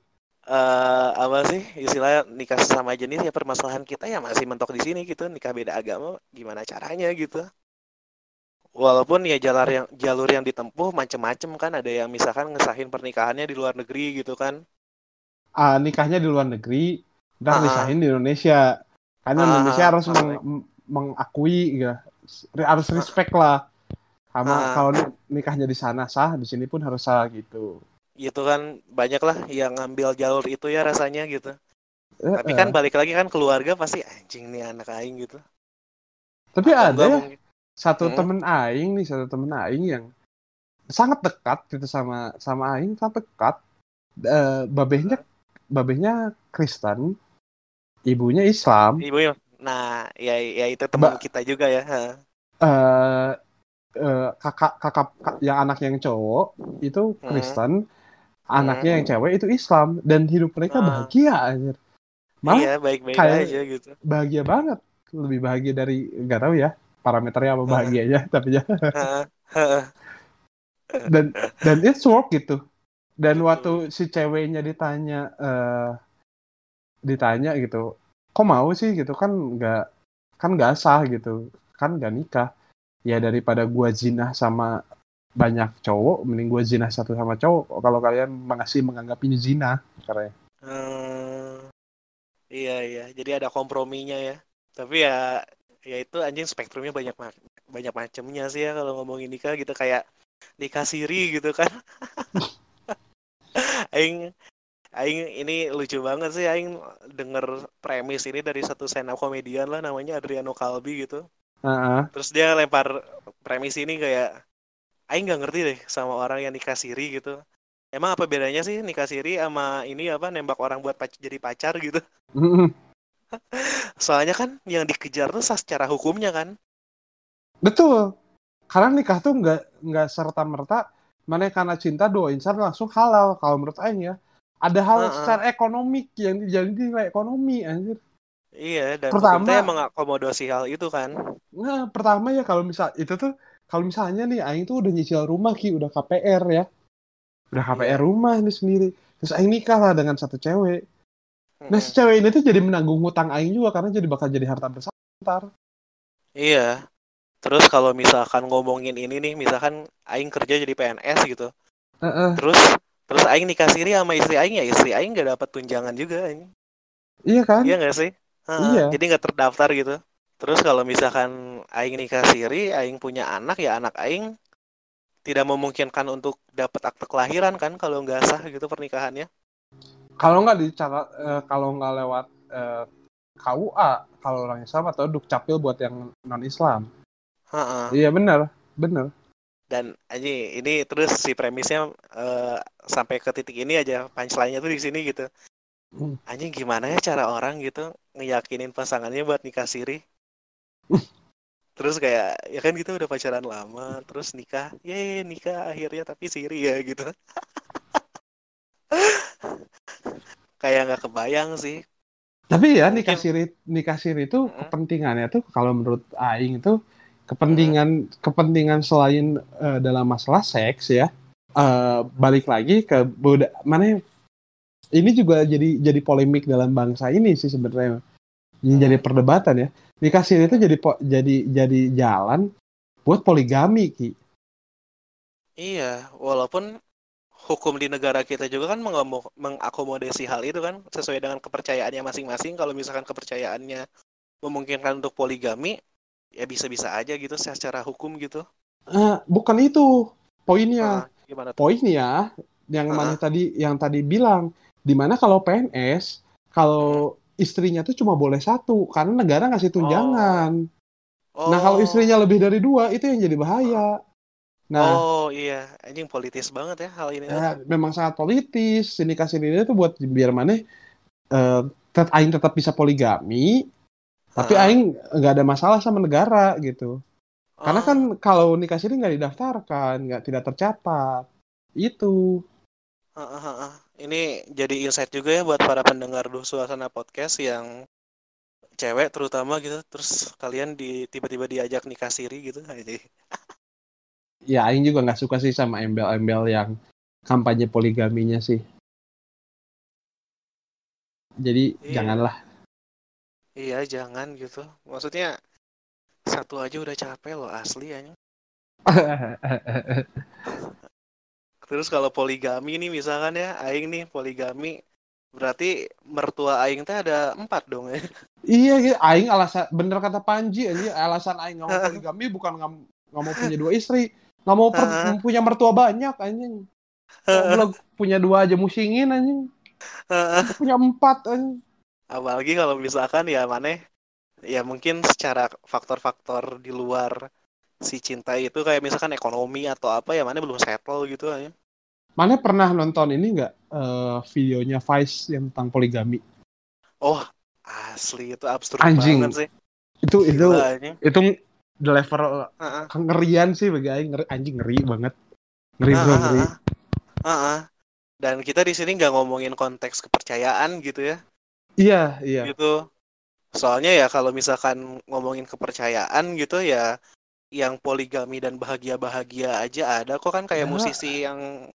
eh apa sih istilahnya nikah sesama jenis ya permasalahan kita ya masih mentok di sini gitu nikah beda agama gimana caranya gitu. Walaupun ya jalur yang jalur yang ditempuh macem-macem kan ada yang misalkan ngesahin pernikahannya di luar negeri gitu kan. ah, nikahnya di luar negeri dan Ah. nisahin di Indonesia karena Ah, Indonesia ah, harus meng- mengakui gitu harus respect lah sama Ah. kalau ni- nikahnya di sana sah di sini pun harus sah gitu Gitu kan banyak lah yang ngambil jalur itu ya rasanya gitu. Tapi Eh, kan balik lagi kan keluarga pasti anjing nih anak aing gitu. tapi Atau ada ya mungkin. Satu Hmm. temen aing nih satu temen aing yang sangat dekat gitu sama sama aing sangat dekat Eh, babehnya babehnya Kristen ibunya Islam Ibu ya. Nah, ya ya itu teman Mbak- kita juga ya. eh eh, kakak kakak kak- yang anak yang cowok itu Hmm. Kristen anaknya yang cewek itu Islam dan hidup mereka Ah. bahagia anjir malah Iya, baik-baik kayak- aja gitu. bahagia banget lebih bahagia dari nggak tahu ya parameternya apa Ah. bahagianya tapi ya. Dan dan it's work gitu. Dan Betul. waktu si ceweknya ditanya eh ditanya gitu kok mau sih? gitu kan nggak kan nggak sah gitu. Kan nggak nikah. Ya daripada gua zina sama banyak cowok mending gua zina satu sama cowok. Kalau kalian masih menganggap ini zina karena Hmm, iya iya, jadi ada komprominya ya. Tapi ya ya itu anjing spektrumnya banyak ma- banyak macamnya sih ya kalau ngomongin nikah gitu kayak nikah siri gitu kan. aing aing ini lucu banget sih aing denger premis ini dari satu stand up komedian lah namanya Adriano Calbi gitu. Heeh. Terus dia lempar premis ini kayak aing nggak ngerti deh sama orang yang nikah siri gitu. Emang apa bedanya sih nikah siri sama ini apa nembak orang buat pac- jadi pacar gitu? Soalnya kan yang dikejar tuh sah secara hukumnya kan. betul karena nikah tuh nggak nggak serta merta mana karena cinta dua insan langsung halal kalau menurut Aing ya ada hal Heeh. secara ekonomik yang jadi nilai ekonomi anjir Iya, dan Pertama- mengakomodasi hal itu kan. Nah, pertama ya kalau misal itu tuh kalau misalnya nih aing tuh udah nyicil rumah ki, udah KPR ya. Udah KPR Iya. rumah nih sendiri. Terus aing nikah lah dengan satu cewek. Nah, si Mm-mm. cewek ini tuh jadi menanggung hutang aing juga karena jadi bakal jadi harta bersama ntar. Iya. Terus kalau misalkan ngomongin ini nih, misalkan aing kerja jadi PNS gitu. Heeh. Terus terus aing nikah siri sama istri aing ya istri aing nggak dapat tunjangan juga anjing. Iya kan? Iya nggak sih? Heeh, Iya. Jadi nggak terdaftar gitu. Terus kalau misalkan aing nikah siri, aing punya anak ya anak aing tidak memungkinkan untuk dapat akte kelahiran kan kalau nggak sah gitu pernikahannya. Kalau nggak dicatat eh, kalau nggak lewat eh, KUA kalau orang Islam atau dukcapil buat yang non Islam. Heeh. Iya benar, benar. Dan anjing ini terus si premisnya eh, sampai ke titik ini aja punchline-nya tuh di sini gitu. Hmm. Anjing gimana ya cara orang gitu ngeyakinin pasangannya buat nikah siri? terus kayak ya kan kita udah pacaran lama terus nikah ye nikah akhirnya tapi siri ya gitu kayak nggak kebayang sih Tapi ya nikah siri nikah siri itu Mm-mm. kepentingannya tuh kalau menurut aing itu kepentingan kepentingan selain eh, dalam masalah seks ya. eh, balik lagi ke buda mana ini juga jadi jadi polemik dalam bangsa ini sih sebenarnya. Ini Hmm. jadi perdebatan ya. Nikah siri itu jadi jadi jadi jalan buat poligami ki. Iya, walaupun hukum di negara kita juga kan mengakomodasi hal itu kan sesuai dengan kepercayaannya masing-masing. Kalau misalkan kepercayaannya memungkinkan untuk poligami, ya bisa-bisa aja gitu secara hukum gitu. Eh, bukan itu poinnya. Gimana tuh? poinnya yang Ah. mana tadi yang tadi bilang di mana kalau PNS kalau istrinya tuh cuma boleh satu karena negara ngasih tunjangan. Nah kalau Oh, istrinya lebih dari dua itu yang jadi bahaya. Nah oh iya, anjing politis banget ya hal ini. ya, memang sangat politis. Sini kasih ini tuh buat biar mana eh tet aing tetap bisa poligami, tapi Ah. aing nggak ada masalah sama negara gitu. Karena Oh, kan kalau nikah siri nggak didaftarkan, nggak tidak tercatat. Itu. ah, ah, ah, ah. Ini jadi insight juga ya buat para pendengar Duh Suasana Podcast yang cewek terutama gitu. Terus kalian di tiba-tiba diajak nikah siri gitu. ya Aing juga nggak suka sih sama embel-embel yang kampanye poligaminya sih. Jadi Iya. janganlah. Iya, jangan gitu. Maksudnya satu aja udah capek loh asli ya. Terus kalau poligami nih misalkan ya, aing nih poligami berarti mertua aing teh ada empat dong ya. iya, gitu. Aing alasan bener kata Panji aja alasan Aing nggak mau poligami bukan nggak mau punya dua istri, nggak mau per- Heeh. punya mertua banyak anjing. Belum punya dua aja musingin anjing. Punya empat anjing. Apalagi kalau misalkan ya maneh ya mungkin secara faktor-faktor di luar si cinta itu kayak misalkan ekonomi atau apa ya mana belum settle gitu ya. Mana pernah nonton ini nggak eh, videonya Vice yang tentang poligami? Oh, asli itu absurd Anjing. banget sih. Itu itu Gila, anjing. itu the level Heeh. kengerian sih bagi Aing ngeri, anjing ngeri banget. Ngeri bro, Ah, ah, ngeri. ah. Dan kita di sini nggak ngomongin konteks kepercayaan gitu ya. Iya, iya. gitu. Soalnya ya kalau misalkan ngomongin kepercayaan gitu ya yang poligami dan bahagia-bahagia aja ada kok kan kayak Ya. musisi yang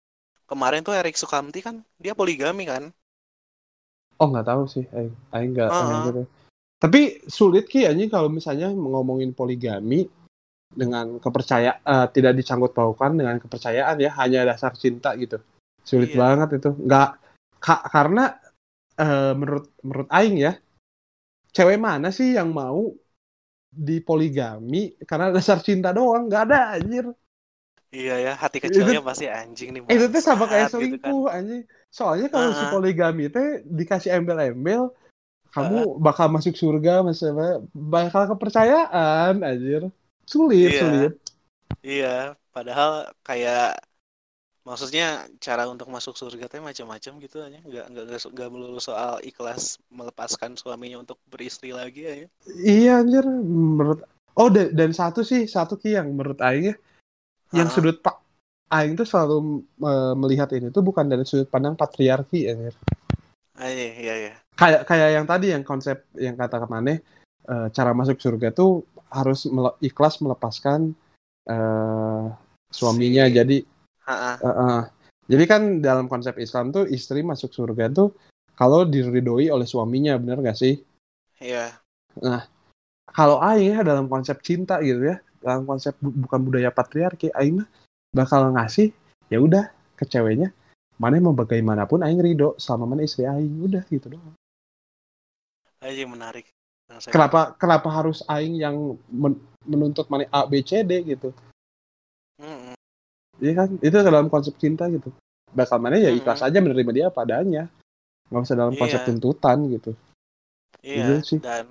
kemarin tuh Erik Sukamti kan dia poligami kan. Oh nggak tahu sih, Aing, nggak nggak ah. gitu. Tapi sulit ki anjing kalau misalnya ngomongin poligami dengan kepercayaan tidak dicangkut paukan dengan kepercayaan ya hanya dasar cinta gitu. Sulit Iya. banget itu. Nggak ka- karena eh, menurut menurut Aing ya cewek mana sih yang mau dipoligami karena dasar cinta doang nggak ada anjir Iya ya, hati kecilnya pasti anjing nih. itu tuh sama kayak bangsat gitu kan. selingkuh anjing soalnya kalau si Ah, ah. poligami teh dikasih embel-embel kamu bakal masuk surga masalah bakal kepercayaan anjir sulit Iya. sulit Iya, padahal kayak maksudnya cara untuk masuk surga teh macam-macam gitu aja. Nggak nggak nggak melulu soal ikhlas melepaskan suaminya untuk beristri lagi ya. iya anjir menurut oh dan, dan satu sih satu ki yang menurut Aing ya yang sudut pak Aing tuh selalu eh, melihat ini tuh bukan dari sudut pandang patriarki anjir ah, iya iya iya. Kayak kayak yang tadi yang konsep yang kata ke mana eh, cara masuk surga tuh harus mele- ikhlas melepaskan eh, suaminya. Si- jadi eh, eh. jadi kan dalam konsep Islam tuh istri masuk surga tuh kalau diridhoi oleh suaminya bener gak sih? Iya. kalau Aing ya dalam konsep cinta gitu ya dalam konsep bu- bukan budaya patriarki Aing mah bakal ngasih ya udah ke ceweknya mana mau bagaimanapun Aing ridho selama mana istri Aing. Udah gitu doang Aja menarik. Yang saya- kenapa kenapa harus aing yang men- menuntut mana A B C D gitu Mm-mm. iya kan itu dalam konsep cinta gitu bakal mana ya ikhlas aja menerima dia apa adanya nggak usah dalam konsep Iya. tuntutan gitu Iya, Gitu sih. dan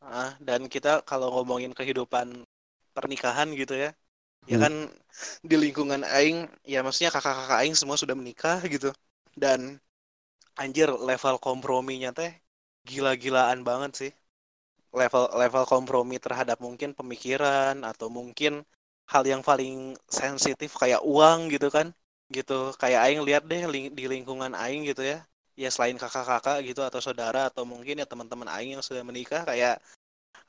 ah, dan kita kalau ngomongin kehidupan pernikahan gitu ya, ya Hmm. kan di lingkungan aing, ya maksudnya kakak-kakak aing semua sudah menikah gitu. Dan anjir level komprominya teh gila-gilaan banget sih. level level kompromi terhadap mungkin pemikiran atau mungkin hal yang paling sensitif kayak uang gitu kan. Gitu kayak aing lihat deh ling di lingkungan aing gitu ya. Ya selain kakak-kakak gitu atau saudara atau mungkin ya teman-teman aing yang sudah menikah kayak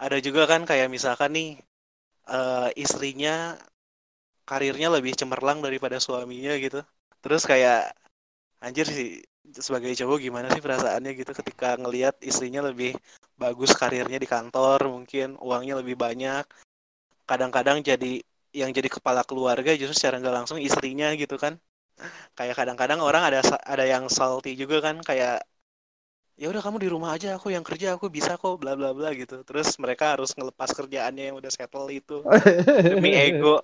ada juga kan kayak misalkan nih uh, istrinya karirnya lebih cemerlang daripada suaminya gitu. Terus kayak anjir sih sebagai cowok gimana sih perasaannya gitu ketika ngelihat istrinya lebih bagus karirnya di kantor mungkin uangnya lebih banyak. Kadang-kadang jadi yang jadi kepala keluarga justru secara nggak langsung istrinya gitu kan. Kayak kadang-kadang orang ada ada yang salty juga kan kayak ya udah kamu di rumah aja aku yang kerja aku bisa kok bla bla bla gitu. Terus mereka harus ngelepas kerjaannya yang udah settle itu demi ego.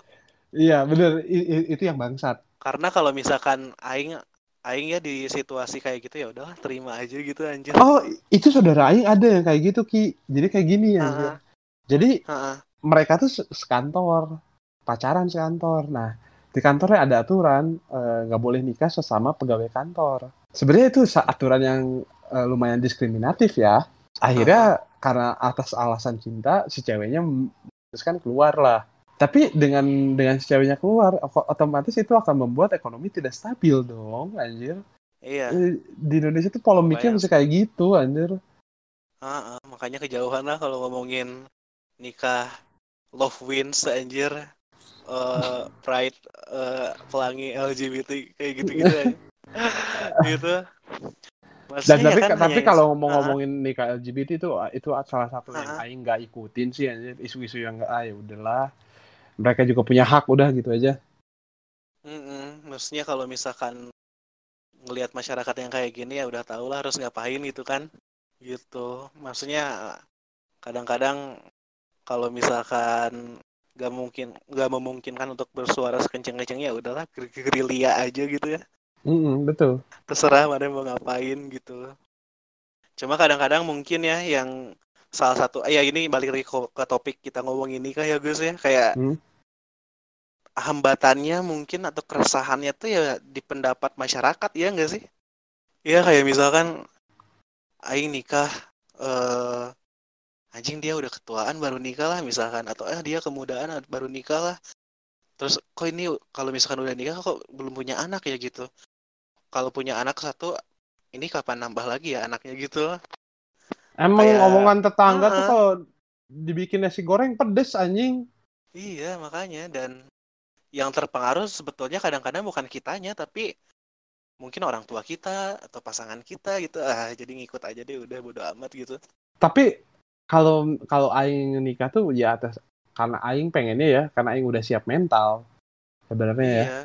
Iya bener. I, i, itu yang bangsat. Karena kalau misalkan aing aing ya di situasi kayak gitu ya udahlah terima aja gitu anjir. Oh itu saudara aing ada yang kayak gitu ki. Jadi kayak gini ya. Uh -huh. Jadi uh -huh. mereka tuh sekantor pacaran sekantor. Nah di kantornya ada aturan eh, nggak uh, boleh nikah sesama pegawai kantor. Sebenarnya itu aturan yang uh, lumayan diskriminatif ya. Akhirnya uh -huh. karena atas alasan cinta si ceweknya terus kan keluar lah tapi dengan dengan si ceweknya keluar otomatis itu akan membuat ekonomi tidak stabil dong anjir. Iya. Di Indonesia tuh polemiknya bisa kayak gitu anjir. Ah, ah, makanya kejauhan lah kalau ngomongin nikah love wins anjir. Uh, pride uh, pelangi LGBT kayak gitu gitu gitu. Maksudnya Dan tapi ya kan tapi kalau ngomong-ngomongin nikah LGBT itu itu salah satu uh yang aing nggak ikutin sih anjir. Isu-isu yang nggak ah ya udahlah mereka juga punya hak udah gitu aja. Mm maksudnya kalau misalkan ngelihat masyarakat yang kayak gini ya udah tau lah harus ngapain gitu kan. Gitu. Maksudnya kadang-kadang kalau misalkan gak mungkin gak memungkinkan untuk bersuara sekenceng-kencengnya ya udahlah gerilya aja gitu ya. Mm betul. Terserah mana mau ngapain gitu. Cuma kadang-kadang mungkin ya yang salah satu ya ini balik lagi ke, topik kita ngomong ini kah ya Gus ya. Kayak hmm? hambatannya mungkin atau keresahannya tuh ya di pendapat masyarakat ya enggak sih? Ya kayak misalkan aing nikah eh anjing dia udah ketuaan baru nikah lah misalkan. Atau eh dia kemudaan baru nikah lah. Terus kok ini kalau misalkan udah nikah kok belum punya anak ya? Gitu. Kalau punya anak satu ini kapan nambah lagi ya anaknya? Gitu Emang kayak, omongan tetangga uh, tuh kalau dibikin nasi goreng pedes anjing. Iya, makanya dan yang terpengaruh sebetulnya kadang-kadang bukan kitanya tapi mungkin orang tua kita atau pasangan kita gitu. Ah, jadi ngikut aja deh udah bodo amat gitu. Tapi kalau kalau aing nikah tuh ya atas karena aing pengennya ya, karena aing udah siap mental. Sebenarnya ya. iya. ya.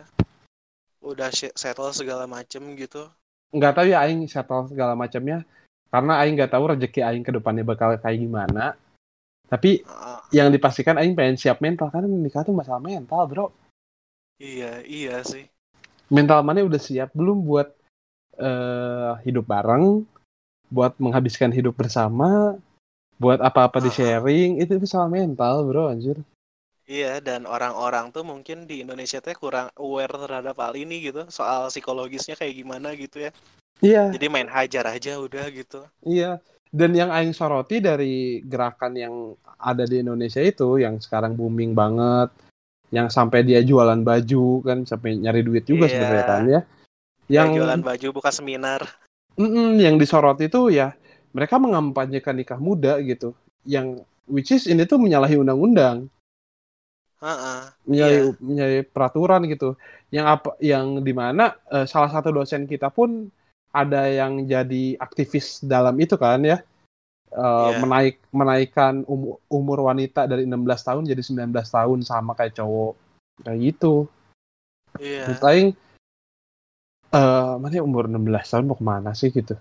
Udah settle segala macem gitu. Enggak tahu ya aing settle segala macamnya karena aing nggak tahu rezeki aing ke depannya bakal kayak gimana. Tapi uh, yang dipastikan aing pengen siap mental karena nikah tuh masalah mental bro. Iya iya sih. Mental mana udah siap belum buat uh, hidup bareng buat menghabiskan hidup bersama buat apa-apa di sharing itu masalah mental bro anjir. Iya, dan orang-orang tuh mungkin di Indonesia tuh kurang aware terhadap hal ini gitu, soal psikologisnya kayak gimana gitu ya. Iya. Jadi main hajar aja udah gitu. Iya. Dan yang aing soroti dari gerakan yang ada di Indonesia itu yang sekarang booming banget, yang sampai dia jualan baju kan sampai nyari duit juga iya. sebenarnya kan ya. Yang ya, jualan baju buka seminar. Mm -mm, yang disoroti itu ya mereka mengampanyekan nikah muda gitu. Yang which is ini tuh menyalahi undang-undang. Uh-uh, menyalahi, iya. menyalahi peraturan gitu. Yang apa yang di mana uh, salah satu dosen kita pun ada yang jadi aktivis dalam itu kan ya uh, eh, yeah. menaik menaikkan umur, umur wanita dari 16 tahun jadi 19 tahun sama kayak cowok kayak gitu. Iya. Yeah. uh, mana umur 16 tahun mau ke mana sih gitu?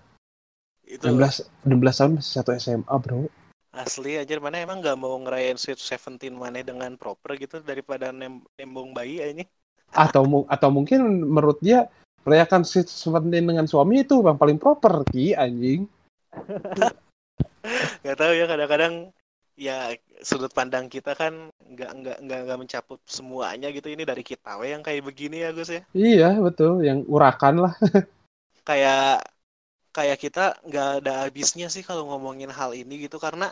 Itu 16 16 tahun masih satu SMA, Bro. Asli aja mana emang nggak mau ngerayain Sweet Seventeen mana dengan proper gitu daripada nem nembong bayi ini. Atau atau mungkin menurut dia merayakan seventeen dengan suami itu yang paling proper ki anjing. Nggak tahu ya kadang-kadang ya sudut pandang kita kan nggak nggak nggak nggak mencakup semuanya gitu. Ini dari kita we yang kayak begini ya Gus ya. Iya betul yang urakan lah. Kayak kayak kita nggak ada habisnya sih kalau ngomongin hal ini gitu. Karena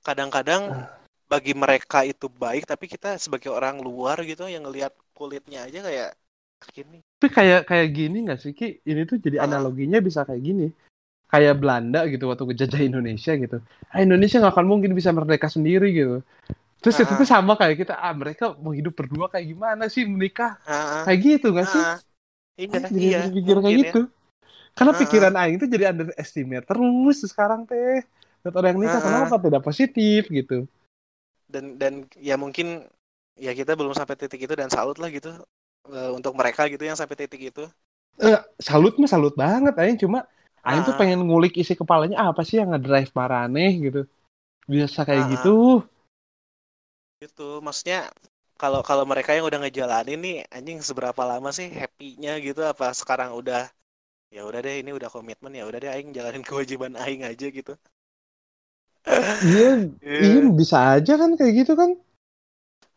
kadang-kadang bagi mereka itu baik tapi kita sebagai orang luar gitu yang ngelihat kulitnya aja kayak gini tapi kayak kayak gini nggak sih ki? Ini tuh jadi Ah. analoginya bisa kayak gini. Kayak Belanda gitu waktu ngejajah Indonesia gitu. Ah, Indonesia nggak akan mungkin bisa merdeka sendiri gitu. Terus itu Ah. tuh sama kayak kita ah mereka mau hidup berdua kayak gimana sih menikah Ah, ah, kayak gitu nggak sih? Ah. iya Aing jadi iya kayak ya. gitu. Karena Ah, pikiran Aing tuh jadi underestimate terus sekarang teh. Lihat orang nikah Ah, ah. kenapa tidak positif gitu? Dan dan ya mungkin ya kita belum sampai titik itu dan salut lah gitu eh, untuk mereka gitu yang sampai titik itu. Eh, salut mah salut banget Aing. Cuma Aing tuh Ah. pengen ngulik isi kepalanya apa sih yang ngedrive Marane gitu. Bisa kayak ah. gitu. Gitu. Maksudnya kalau kalau mereka yang udah ngejalanin nih anjing seberapa lama sih happy-nya gitu? Apa sekarang udah ya udah deh ini udah komitmen ya udah deh aing jalanin kewajiban aing aja gitu. Iya iya. Iya. bisa aja kan kayak gitu kan?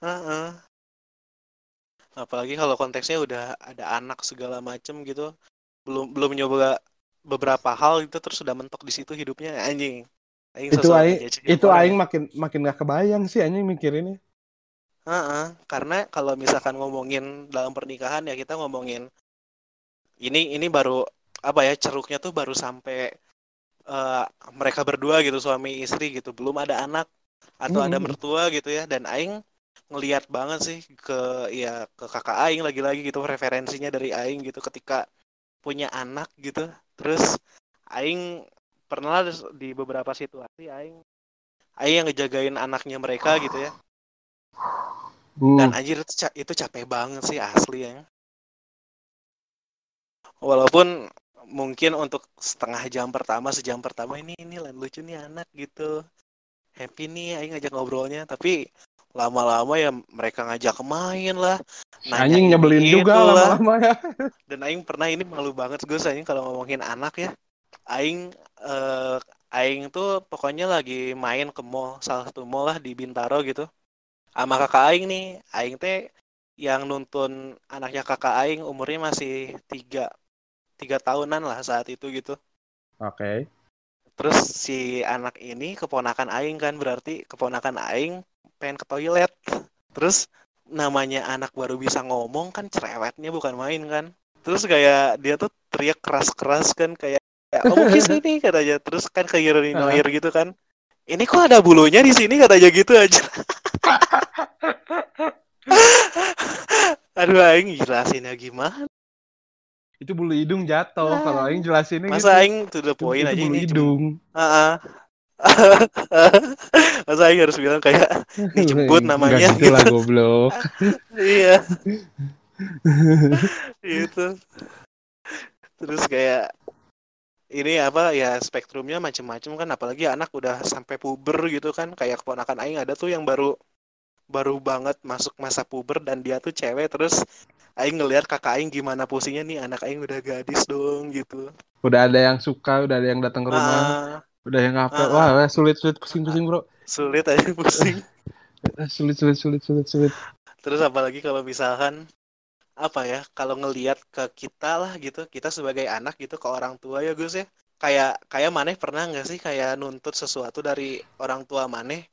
Heeh. Apalagi kalau konteksnya udah ada anak segala macem gitu belum belum nyoba beberapa hal itu terus udah mentok di situ hidupnya anjing. Aing itu aing itu aing makin makin gak kebayang sih anjing mikirinnya. Heeh, karena kalau misalkan ngomongin dalam pernikahan ya kita ngomongin ini ini baru apa ya ceruknya tuh baru sampai eh, mereka berdua gitu suami istri gitu. Belum ada anak atau ada Mm-mm. mertua gitu ya dan aing ngelihat banget sih ke ya ke kakak aing lagi-lagi gitu referensinya dari aing gitu ketika punya anak gitu. Terus aing pernah di beberapa situasi aing aing yang ngejagain anaknya mereka gitu ya. Dan Hmm. anjir itu, ca- itu capek banget sih asli ya. Walaupun mungkin untuk setengah jam pertama sejam pertama ini ini lucu nih anak gitu. Happy nih aing ngajak ngobrolnya. Tapi lama-lama ya mereka ngajak main lah nanya anjing nyebelin juga itu lah. lama-lama ya. Dan aing pernah ini malu banget gue aing kalau ngomongin anak ya. Aing eh, aing tuh pokoknya lagi main ke mall salah satu mall lah di Bintaro gitu. Sama kakak aing nih aing teh yang nuntun anaknya kakak aing umurnya masih tiga tiga tahunan lah saat itu gitu. Oke. Terus si anak ini keponakan aing kan berarti keponakan aing pengen ke toilet. Terus namanya anak baru bisa ngomong kan cerewetnya bukan main kan. Terus kayak dia tuh teriak keras-keras kan kayak ya, kamu kiss ini katanya. Terus kan kayak noir gitu kan. Ini kok ada bulunya di sini? katanya gitu aja. Aduh aing jelasinnya gimana? Itu bulu hidung jatuh. Kalau aing jelasinnya masa gitu. aing to the point itu aja bulu ini hidung. Ah, ah. masa aing harus bilang kayak Ini jembut namanya, gitu lah gitu. goblok. Iya. Itu terus kayak ini apa ya spektrumnya macem-macem kan apalagi anak udah sampai puber gitu kan kayak keponakan aing ada tuh yang baru baru banget masuk masa puber dan dia tuh cewek terus aing ngelihat kakak aing gimana pusingnya nih anak aing udah gadis dong gitu. Udah ada yang suka udah ada yang datang ke rumah. Ah, udah yang apa Ah, wah wah, sulit sulit pusing pusing bro. Sulit aja pusing. Sulit sulit sulit sulit sulit. Terus apalagi kalau misalkan apa ya, kalau ngelihat ke kita lah gitu, kita sebagai anak gitu ke orang tua ya Gus ya. Kayak kayak Maneh pernah nggak sih kayak nuntut sesuatu dari orang tua Maneh?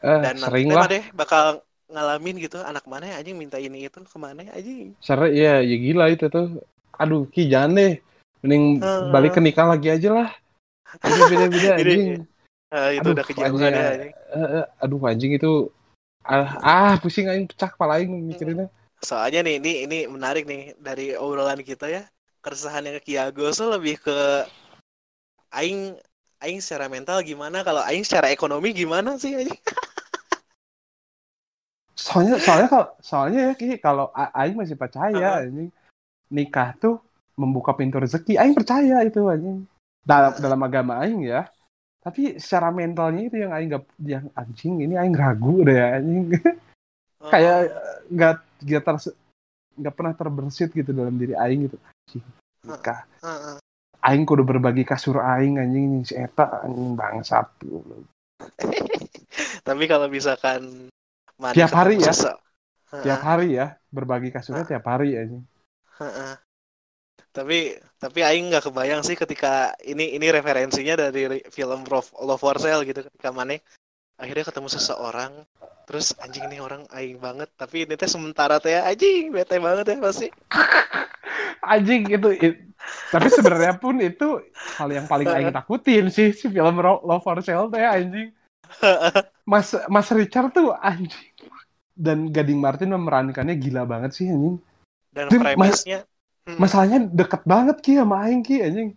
Eh, dan sering lah. Maneh bakal ngalamin gitu anak Maneh anjing minta ini itu ke Maneh anjing. sering ya ya gila itu tuh. Aduh ki jangan deh. Mending Heeh. balik ke nikah lagi aja lah Ini- anjing Ah, itu Aduh, udah kejauhan anjing, ya anjing. Eh, aduh anjing itu ah, ah pusing aing pecah kepala aing mikirinnya Soalnya nih ini ini menarik nih dari obrolan kita ya. Keresahan yang Kiago tuh lebih ke aing aing secara mental gimana kalau aing secara ekonomi gimana sih anjing? soalnya soalnya kalau soalnya ya Ki, kalau aing masih percaya Heeh. anjing nikah tuh membuka pintu rezeki aing percaya itu anjing dalam dalam agama aing ya. Tapi secara mentalnya itu yang aing nggak yang anjing ini aing ragu deh anjing. Kayak nggak nggak ter nggak pernah terbersit gitu dalam diri aing gitu. Anjing nikah. Aing kudu berbagi kasur aing anjing si eta anjing bangsat. Tapi kalau misalkan Tiap hari ya? tiap hari ya berbagi kasurnya tiap hari anjing. Tapi tapi aing nggak kebayang sih ketika ini ini referensinya dari film Love, for Sale gitu ketika Mane akhirnya ketemu seseorang terus anjing ini orang aing banget tapi ini teh sementara teh anjing bete banget ya pasti. Anjing itu it- tapi sebenarnya pun itu hal yang paling aing takutin sih si film Love for Sale teh anjing. Mas Mas Richard tuh anjing. Dan Gading Martin memerankannya gila banget sih anjing. Dan premisnya hmm, masalahnya deket banget ki sama aing ki anjing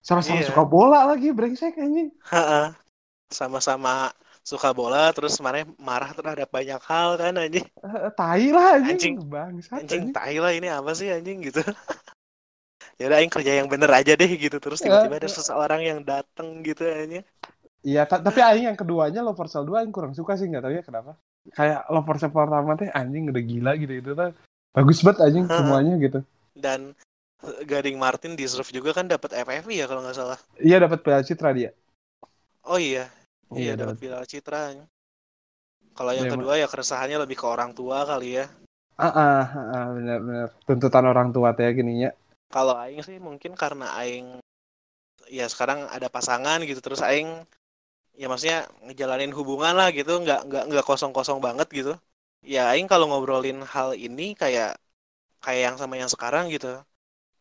sama-sama Iya. suka bola lagi brengsek anjing sama-sama suka bola terus mana marah terhadap banyak hal kan anjing Eh, tai lah Anjing. anjing, bangsat anjing anjing. tai lah ini apa sih anjing gitu ya udah aing kerja yang bener aja deh gitu terus tiba-tiba ada seseorang yang dateng gitu anjing Iya, ta- tapi aing yang keduanya Love for Sale 2 aing kurang suka sih nggak tahu ya kenapa. Kayak Love for Sale pertama teh anjing udah gila gitu itu tuh. Bagus banget anjing semuanya gitu. Dan eh, Gading Martin deserve juga kan dapat FFV ya kalau nggak salah Iya dapat Piala Citra dia. oh iya iya Iya, dapat piala citra kalau yang Iya, kedua ya keresahannya lebih ke orang tua kali ya Ah, ah, ah, ah, benar benar. Tuntutan orang tua teh gininya. kalau aing sih mungkin karena aing ya sekarang ada pasangan gitu terus aing ya maksudnya ngejalanin hubungan lah gitu nggak nggak nggak kosong kosong banget gitu ya aing kalau ngobrolin hal ini kayak kayak yang sama yang sekarang gitu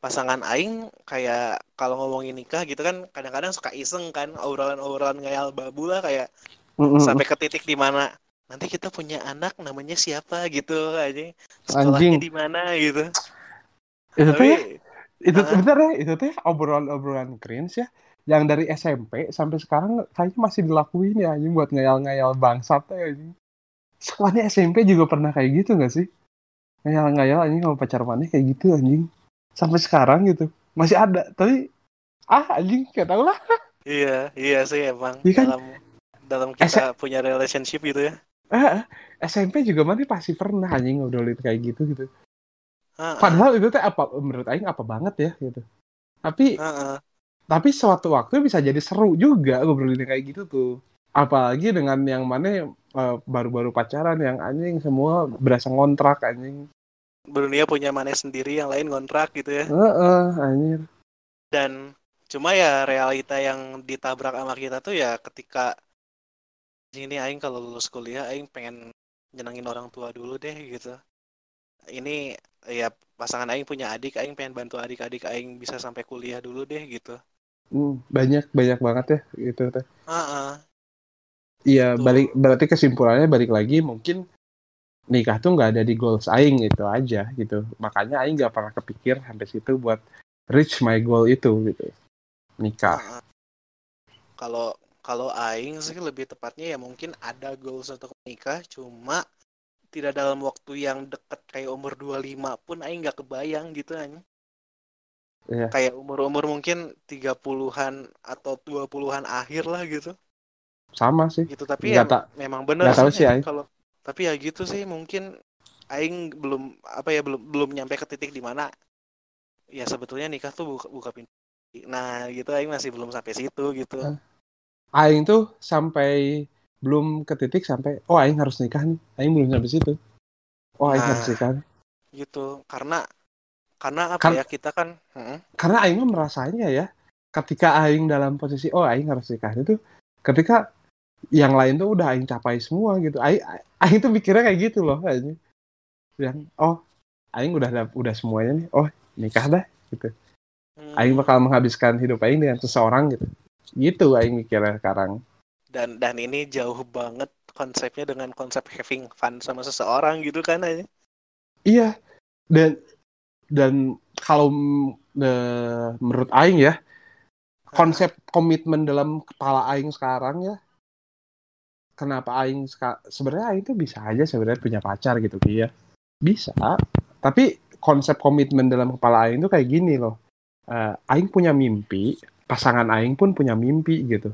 pasangan aing kayak kalau ngomongin nikah gitu kan kadang-kadang suka iseng kan obrolan-obrolan ngayal babu lah kayak sampai ke titik di mana nanti kita punya anak namanya siapa gitu aja sekolahnya di mana gitu Itu tapi teh itu Ah. bentar ya, itu teh obrolan-obrolan cringe ya. Yang dari SMP sampai sekarang kayaknya masih dilakuin ya anjing buat ngayal-ngayal bangsat teh anjing. Sekolahnya SMP juga pernah kayak gitu gak sih? Ngayal-ngayal anjing sama pacar mana kayak gitu anjing. Sampai sekarang gitu. Masih ada, tapi ah anjing gak tau lah. Iya, iya sih emang Iya kan? dalam dalam kita punya relationship gitu ya. Eh, SMP juga mana pasti pernah anjing ngobrolin kayak gitu gitu. Heeh, Padahal itu teh apa menurut aing apa banget ya gitu. Tapi heeh. tapi suatu waktu bisa jadi seru juga ngobrolin kayak gitu tuh. Apalagi dengan yang mana eh, baru-baru pacaran yang anjing semua berasa ngontrak anjing. Dunia punya mana sendiri, yang lain kontrak gitu ya. Heeh, anjir. Dan cuma ya realita yang ditabrak sama kita tuh ya ketika ini aing kalau lulus kuliah aing pengen nyenengin orang tua dulu deh gitu. Ini ya pasangan aing punya adik, aing pengen bantu adik-adik aing bisa sampai kuliah dulu deh gitu. Hmm, banyak banyak banget ya gitu teh. Heeh. Iya, Gitu. balik berarti kesimpulannya balik lagi mungkin nikah tuh nggak ada di goals aing gitu aja gitu. Makanya aing nggak pernah kepikir sampai situ buat reach my goal itu gitu. Nikah. Heeh. Kalau kalau aing sih lebih tepatnya ya mungkin ada goals untuk menikah, cuma tidak dalam waktu yang deket kayak umur 25 pun aing nggak kebayang gitu anjing. Iya. Kayak umur-umur mungkin 30-an atau 20-an akhir lah gitu. Sama sih. Gitu tapi Nggak ya memang bener nggak tahu sih, aing. kalau tapi ya gitu sih mungkin aing belum apa ya belum belum nyampe ke titik di mana ya sebetulnya nikah tuh buka, buka pintu. Nah, gitu aing masih belum sampai situ gitu. Aing tuh sampai belum ke titik sampai oh aing harus nikah nih. Aing belum sampai situ. Oh aing Nah. harus nikah. nih. gitu karena karena apa Kan- ya kita kan. Karena aing merasanya ya ketika aing dalam posisi oh aing harus nikah itu ketika yang lain tuh udah aing capai semua gitu. Aing aing tuh mikirnya kayak gitu loh aing. Yang oh aing udah udah semuanya nih. Oh, nikah dah gitu. Aing Hmm, bakal menghabiskan hidup aing dengan seseorang gitu. Gitu aing mikirnya sekarang. dan dan ini jauh banget konsepnya dengan konsep having fun sama seseorang gitu kan aja Iya. Dan dan kalau eh, menurut aing ya, konsep komitmen dalam kepala aing sekarang ya kenapa aing sebenarnya aing tuh bisa aja sebenarnya punya pacar gitu Ki, ya bisa tapi konsep komitmen dalam kepala aing tuh kayak gini loh. Eh, aing punya mimpi pasangan aing pun punya mimpi gitu.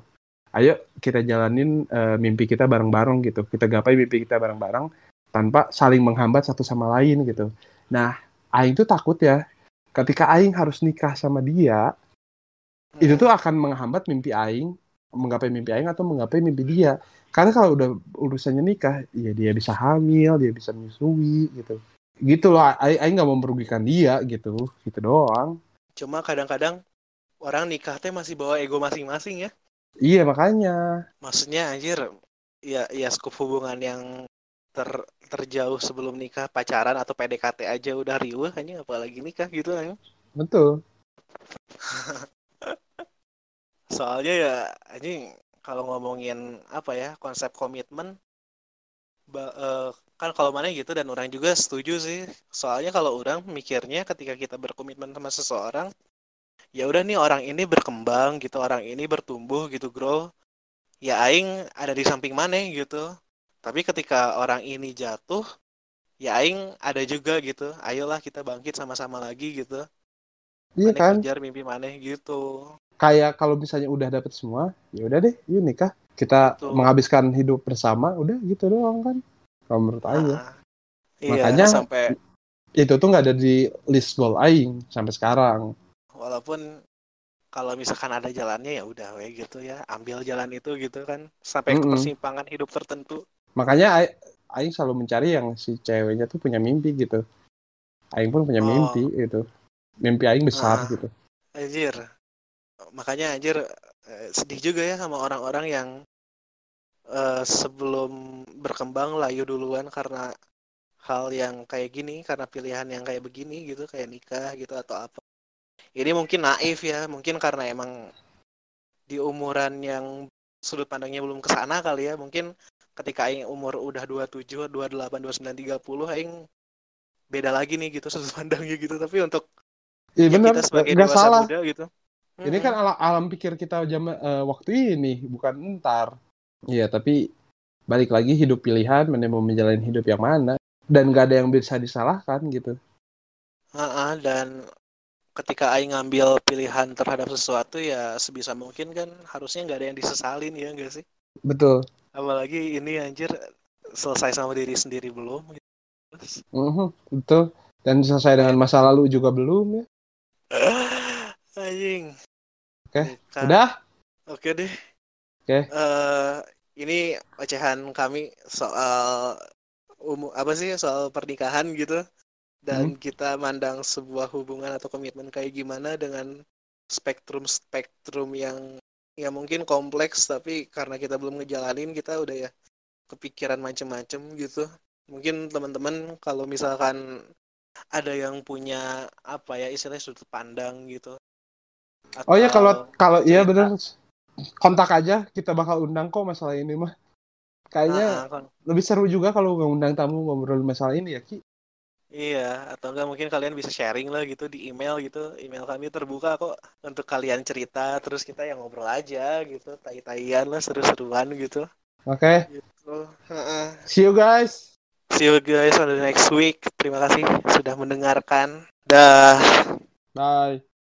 Ayo kita jalanin eh, mimpi kita bareng-bareng gitu. Kita gapai mimpi kita bareng-bareng tanpa saling menghambat satu sama lain gitu. Nah aing tuh takut ya ketika aing harus nikah sama dia itu tuh akan menghambat mimpi aing menggapai mimpi aing atau menggapai mimpi dia. Karena kalau udah urusannya nikah ya dia bisa hamil dia bisa menyusui gitu. Gitu loh aing nggak mau merugikan dia gitu. Gitu doang. Cuma kadang-kadang orang nikah teh masih bawa ego masing-masing ya. Iya makanya. Maksudnya anjir ya ya skup hubungan yang ter terjauh sebelum nikah pacaran atau PDKT aja udah riuh hanya apalagi nikah gitu kan betul soalnya ya anjing kalau ngomongin apa ya konsep komitmen uh, kan kalau mana gitu dan orang juga setuju sih. Soalnya kalau orang mikirnya ketika kita berkomitmen sama seseorang ya udah nih orang ini berkembang gitu orang ini bertumbuh gitu grow ya aing ada di samping mana gitu. Tapi ketika orang ini jatuh ya aing ada juga gitu. Ayolah kita bangkit sama-sama lagi gitu. Iya kan? kejar mimpi mana gitu kayak kalau misalnya udah dapet semua ya udah deh yuk nikah kita Betul. menghabiskan hidup bersama udah gitu doang kan kalau menurut Aing ya Ah, iya, Makanya- sampai itu tuh nggak ada di list goal Aing sampai sekarang walaupun kalau misalkan ada jalannya ya udah we gitu ya ambil jalan itu gitu kan sampai ke Mm-mm. persimpangan hidup tertentu makanya Ai- Aing selalu mencari yang si ceweknya tuh punya mimpi gitu Aing pun punya Oh. mimpi gitu mimpi Aing besar Ah. gitu anjir makanya anjir eh, sedih juga ya sama orang-orang yang eh, sebelum berkembang layu duluan karena hal yang kayak gini karena pilihan yang kayak begini gitu kayak nikah gitu atau apa. Ini mungkin naif ya mungkin karena emang di umuran yang sudut pandangnya belum ke sana kali ya mungkin ketika aing umur udah 27, 28, 29, 30 aing beda lagi nih gitu sudut pandangnya gitu. Tapi untuk Iya ya bener kita sebagai dewasa salah. muda gitu ini Mm-mm. kan alam, alam pikir kita zaman eh, waktu ini bukan ntar iya tapi balik lagi hidup pilihan mana mau menjalani hidup yang mana dan nggak ada yang bisa disalahkan gitu Ha-ha, dan ketika Aing ngambil pilihan terhadap sesuatu ya sebisa mungkin kan harusnya nggak ada yang disesalin ya nggak sih? betul Apalagi ini anjir selesai sama diri sendiri belum? gitu. Terus, Mhm, betul dan selesai dengan masa lalu juga belum ya Anjing. Oke, Bukan. udah Oke deh. Oke. Eh, ini ocehan kami soal umum apa sih soal pernikahan gitu dan kita mandang sebuah hubungan atau komitmen kayak gimana dengan spektrum-spektrum yang ya mungkin kompleks tapi karena kita belum ngejalanin kita udah ya kepikiran macem-macem gitu mungkin teman-teman kalau misalkan ada yang punya apa ya istilahnya sudut pandang gitu oh ya kalau kalau iya bener kontak aja kita bakal undang kok masalah ini mah kayaknya kon- lebih seru juga kalau ngundang tamu ngobrol masalah ini ya Ki Iya, atau enggak mungkin kalian bisa sharing lah gitu di email gitu. Email kami terbuka kok untuk kalian cerita, terus kita yang ngobrol aja gitu, tai-taian lah, seru-seruan gitu. oke Gitu. Heeh. see you guys See you guys on the next week. Terima kasih sudah mendengarkan. Dah. bye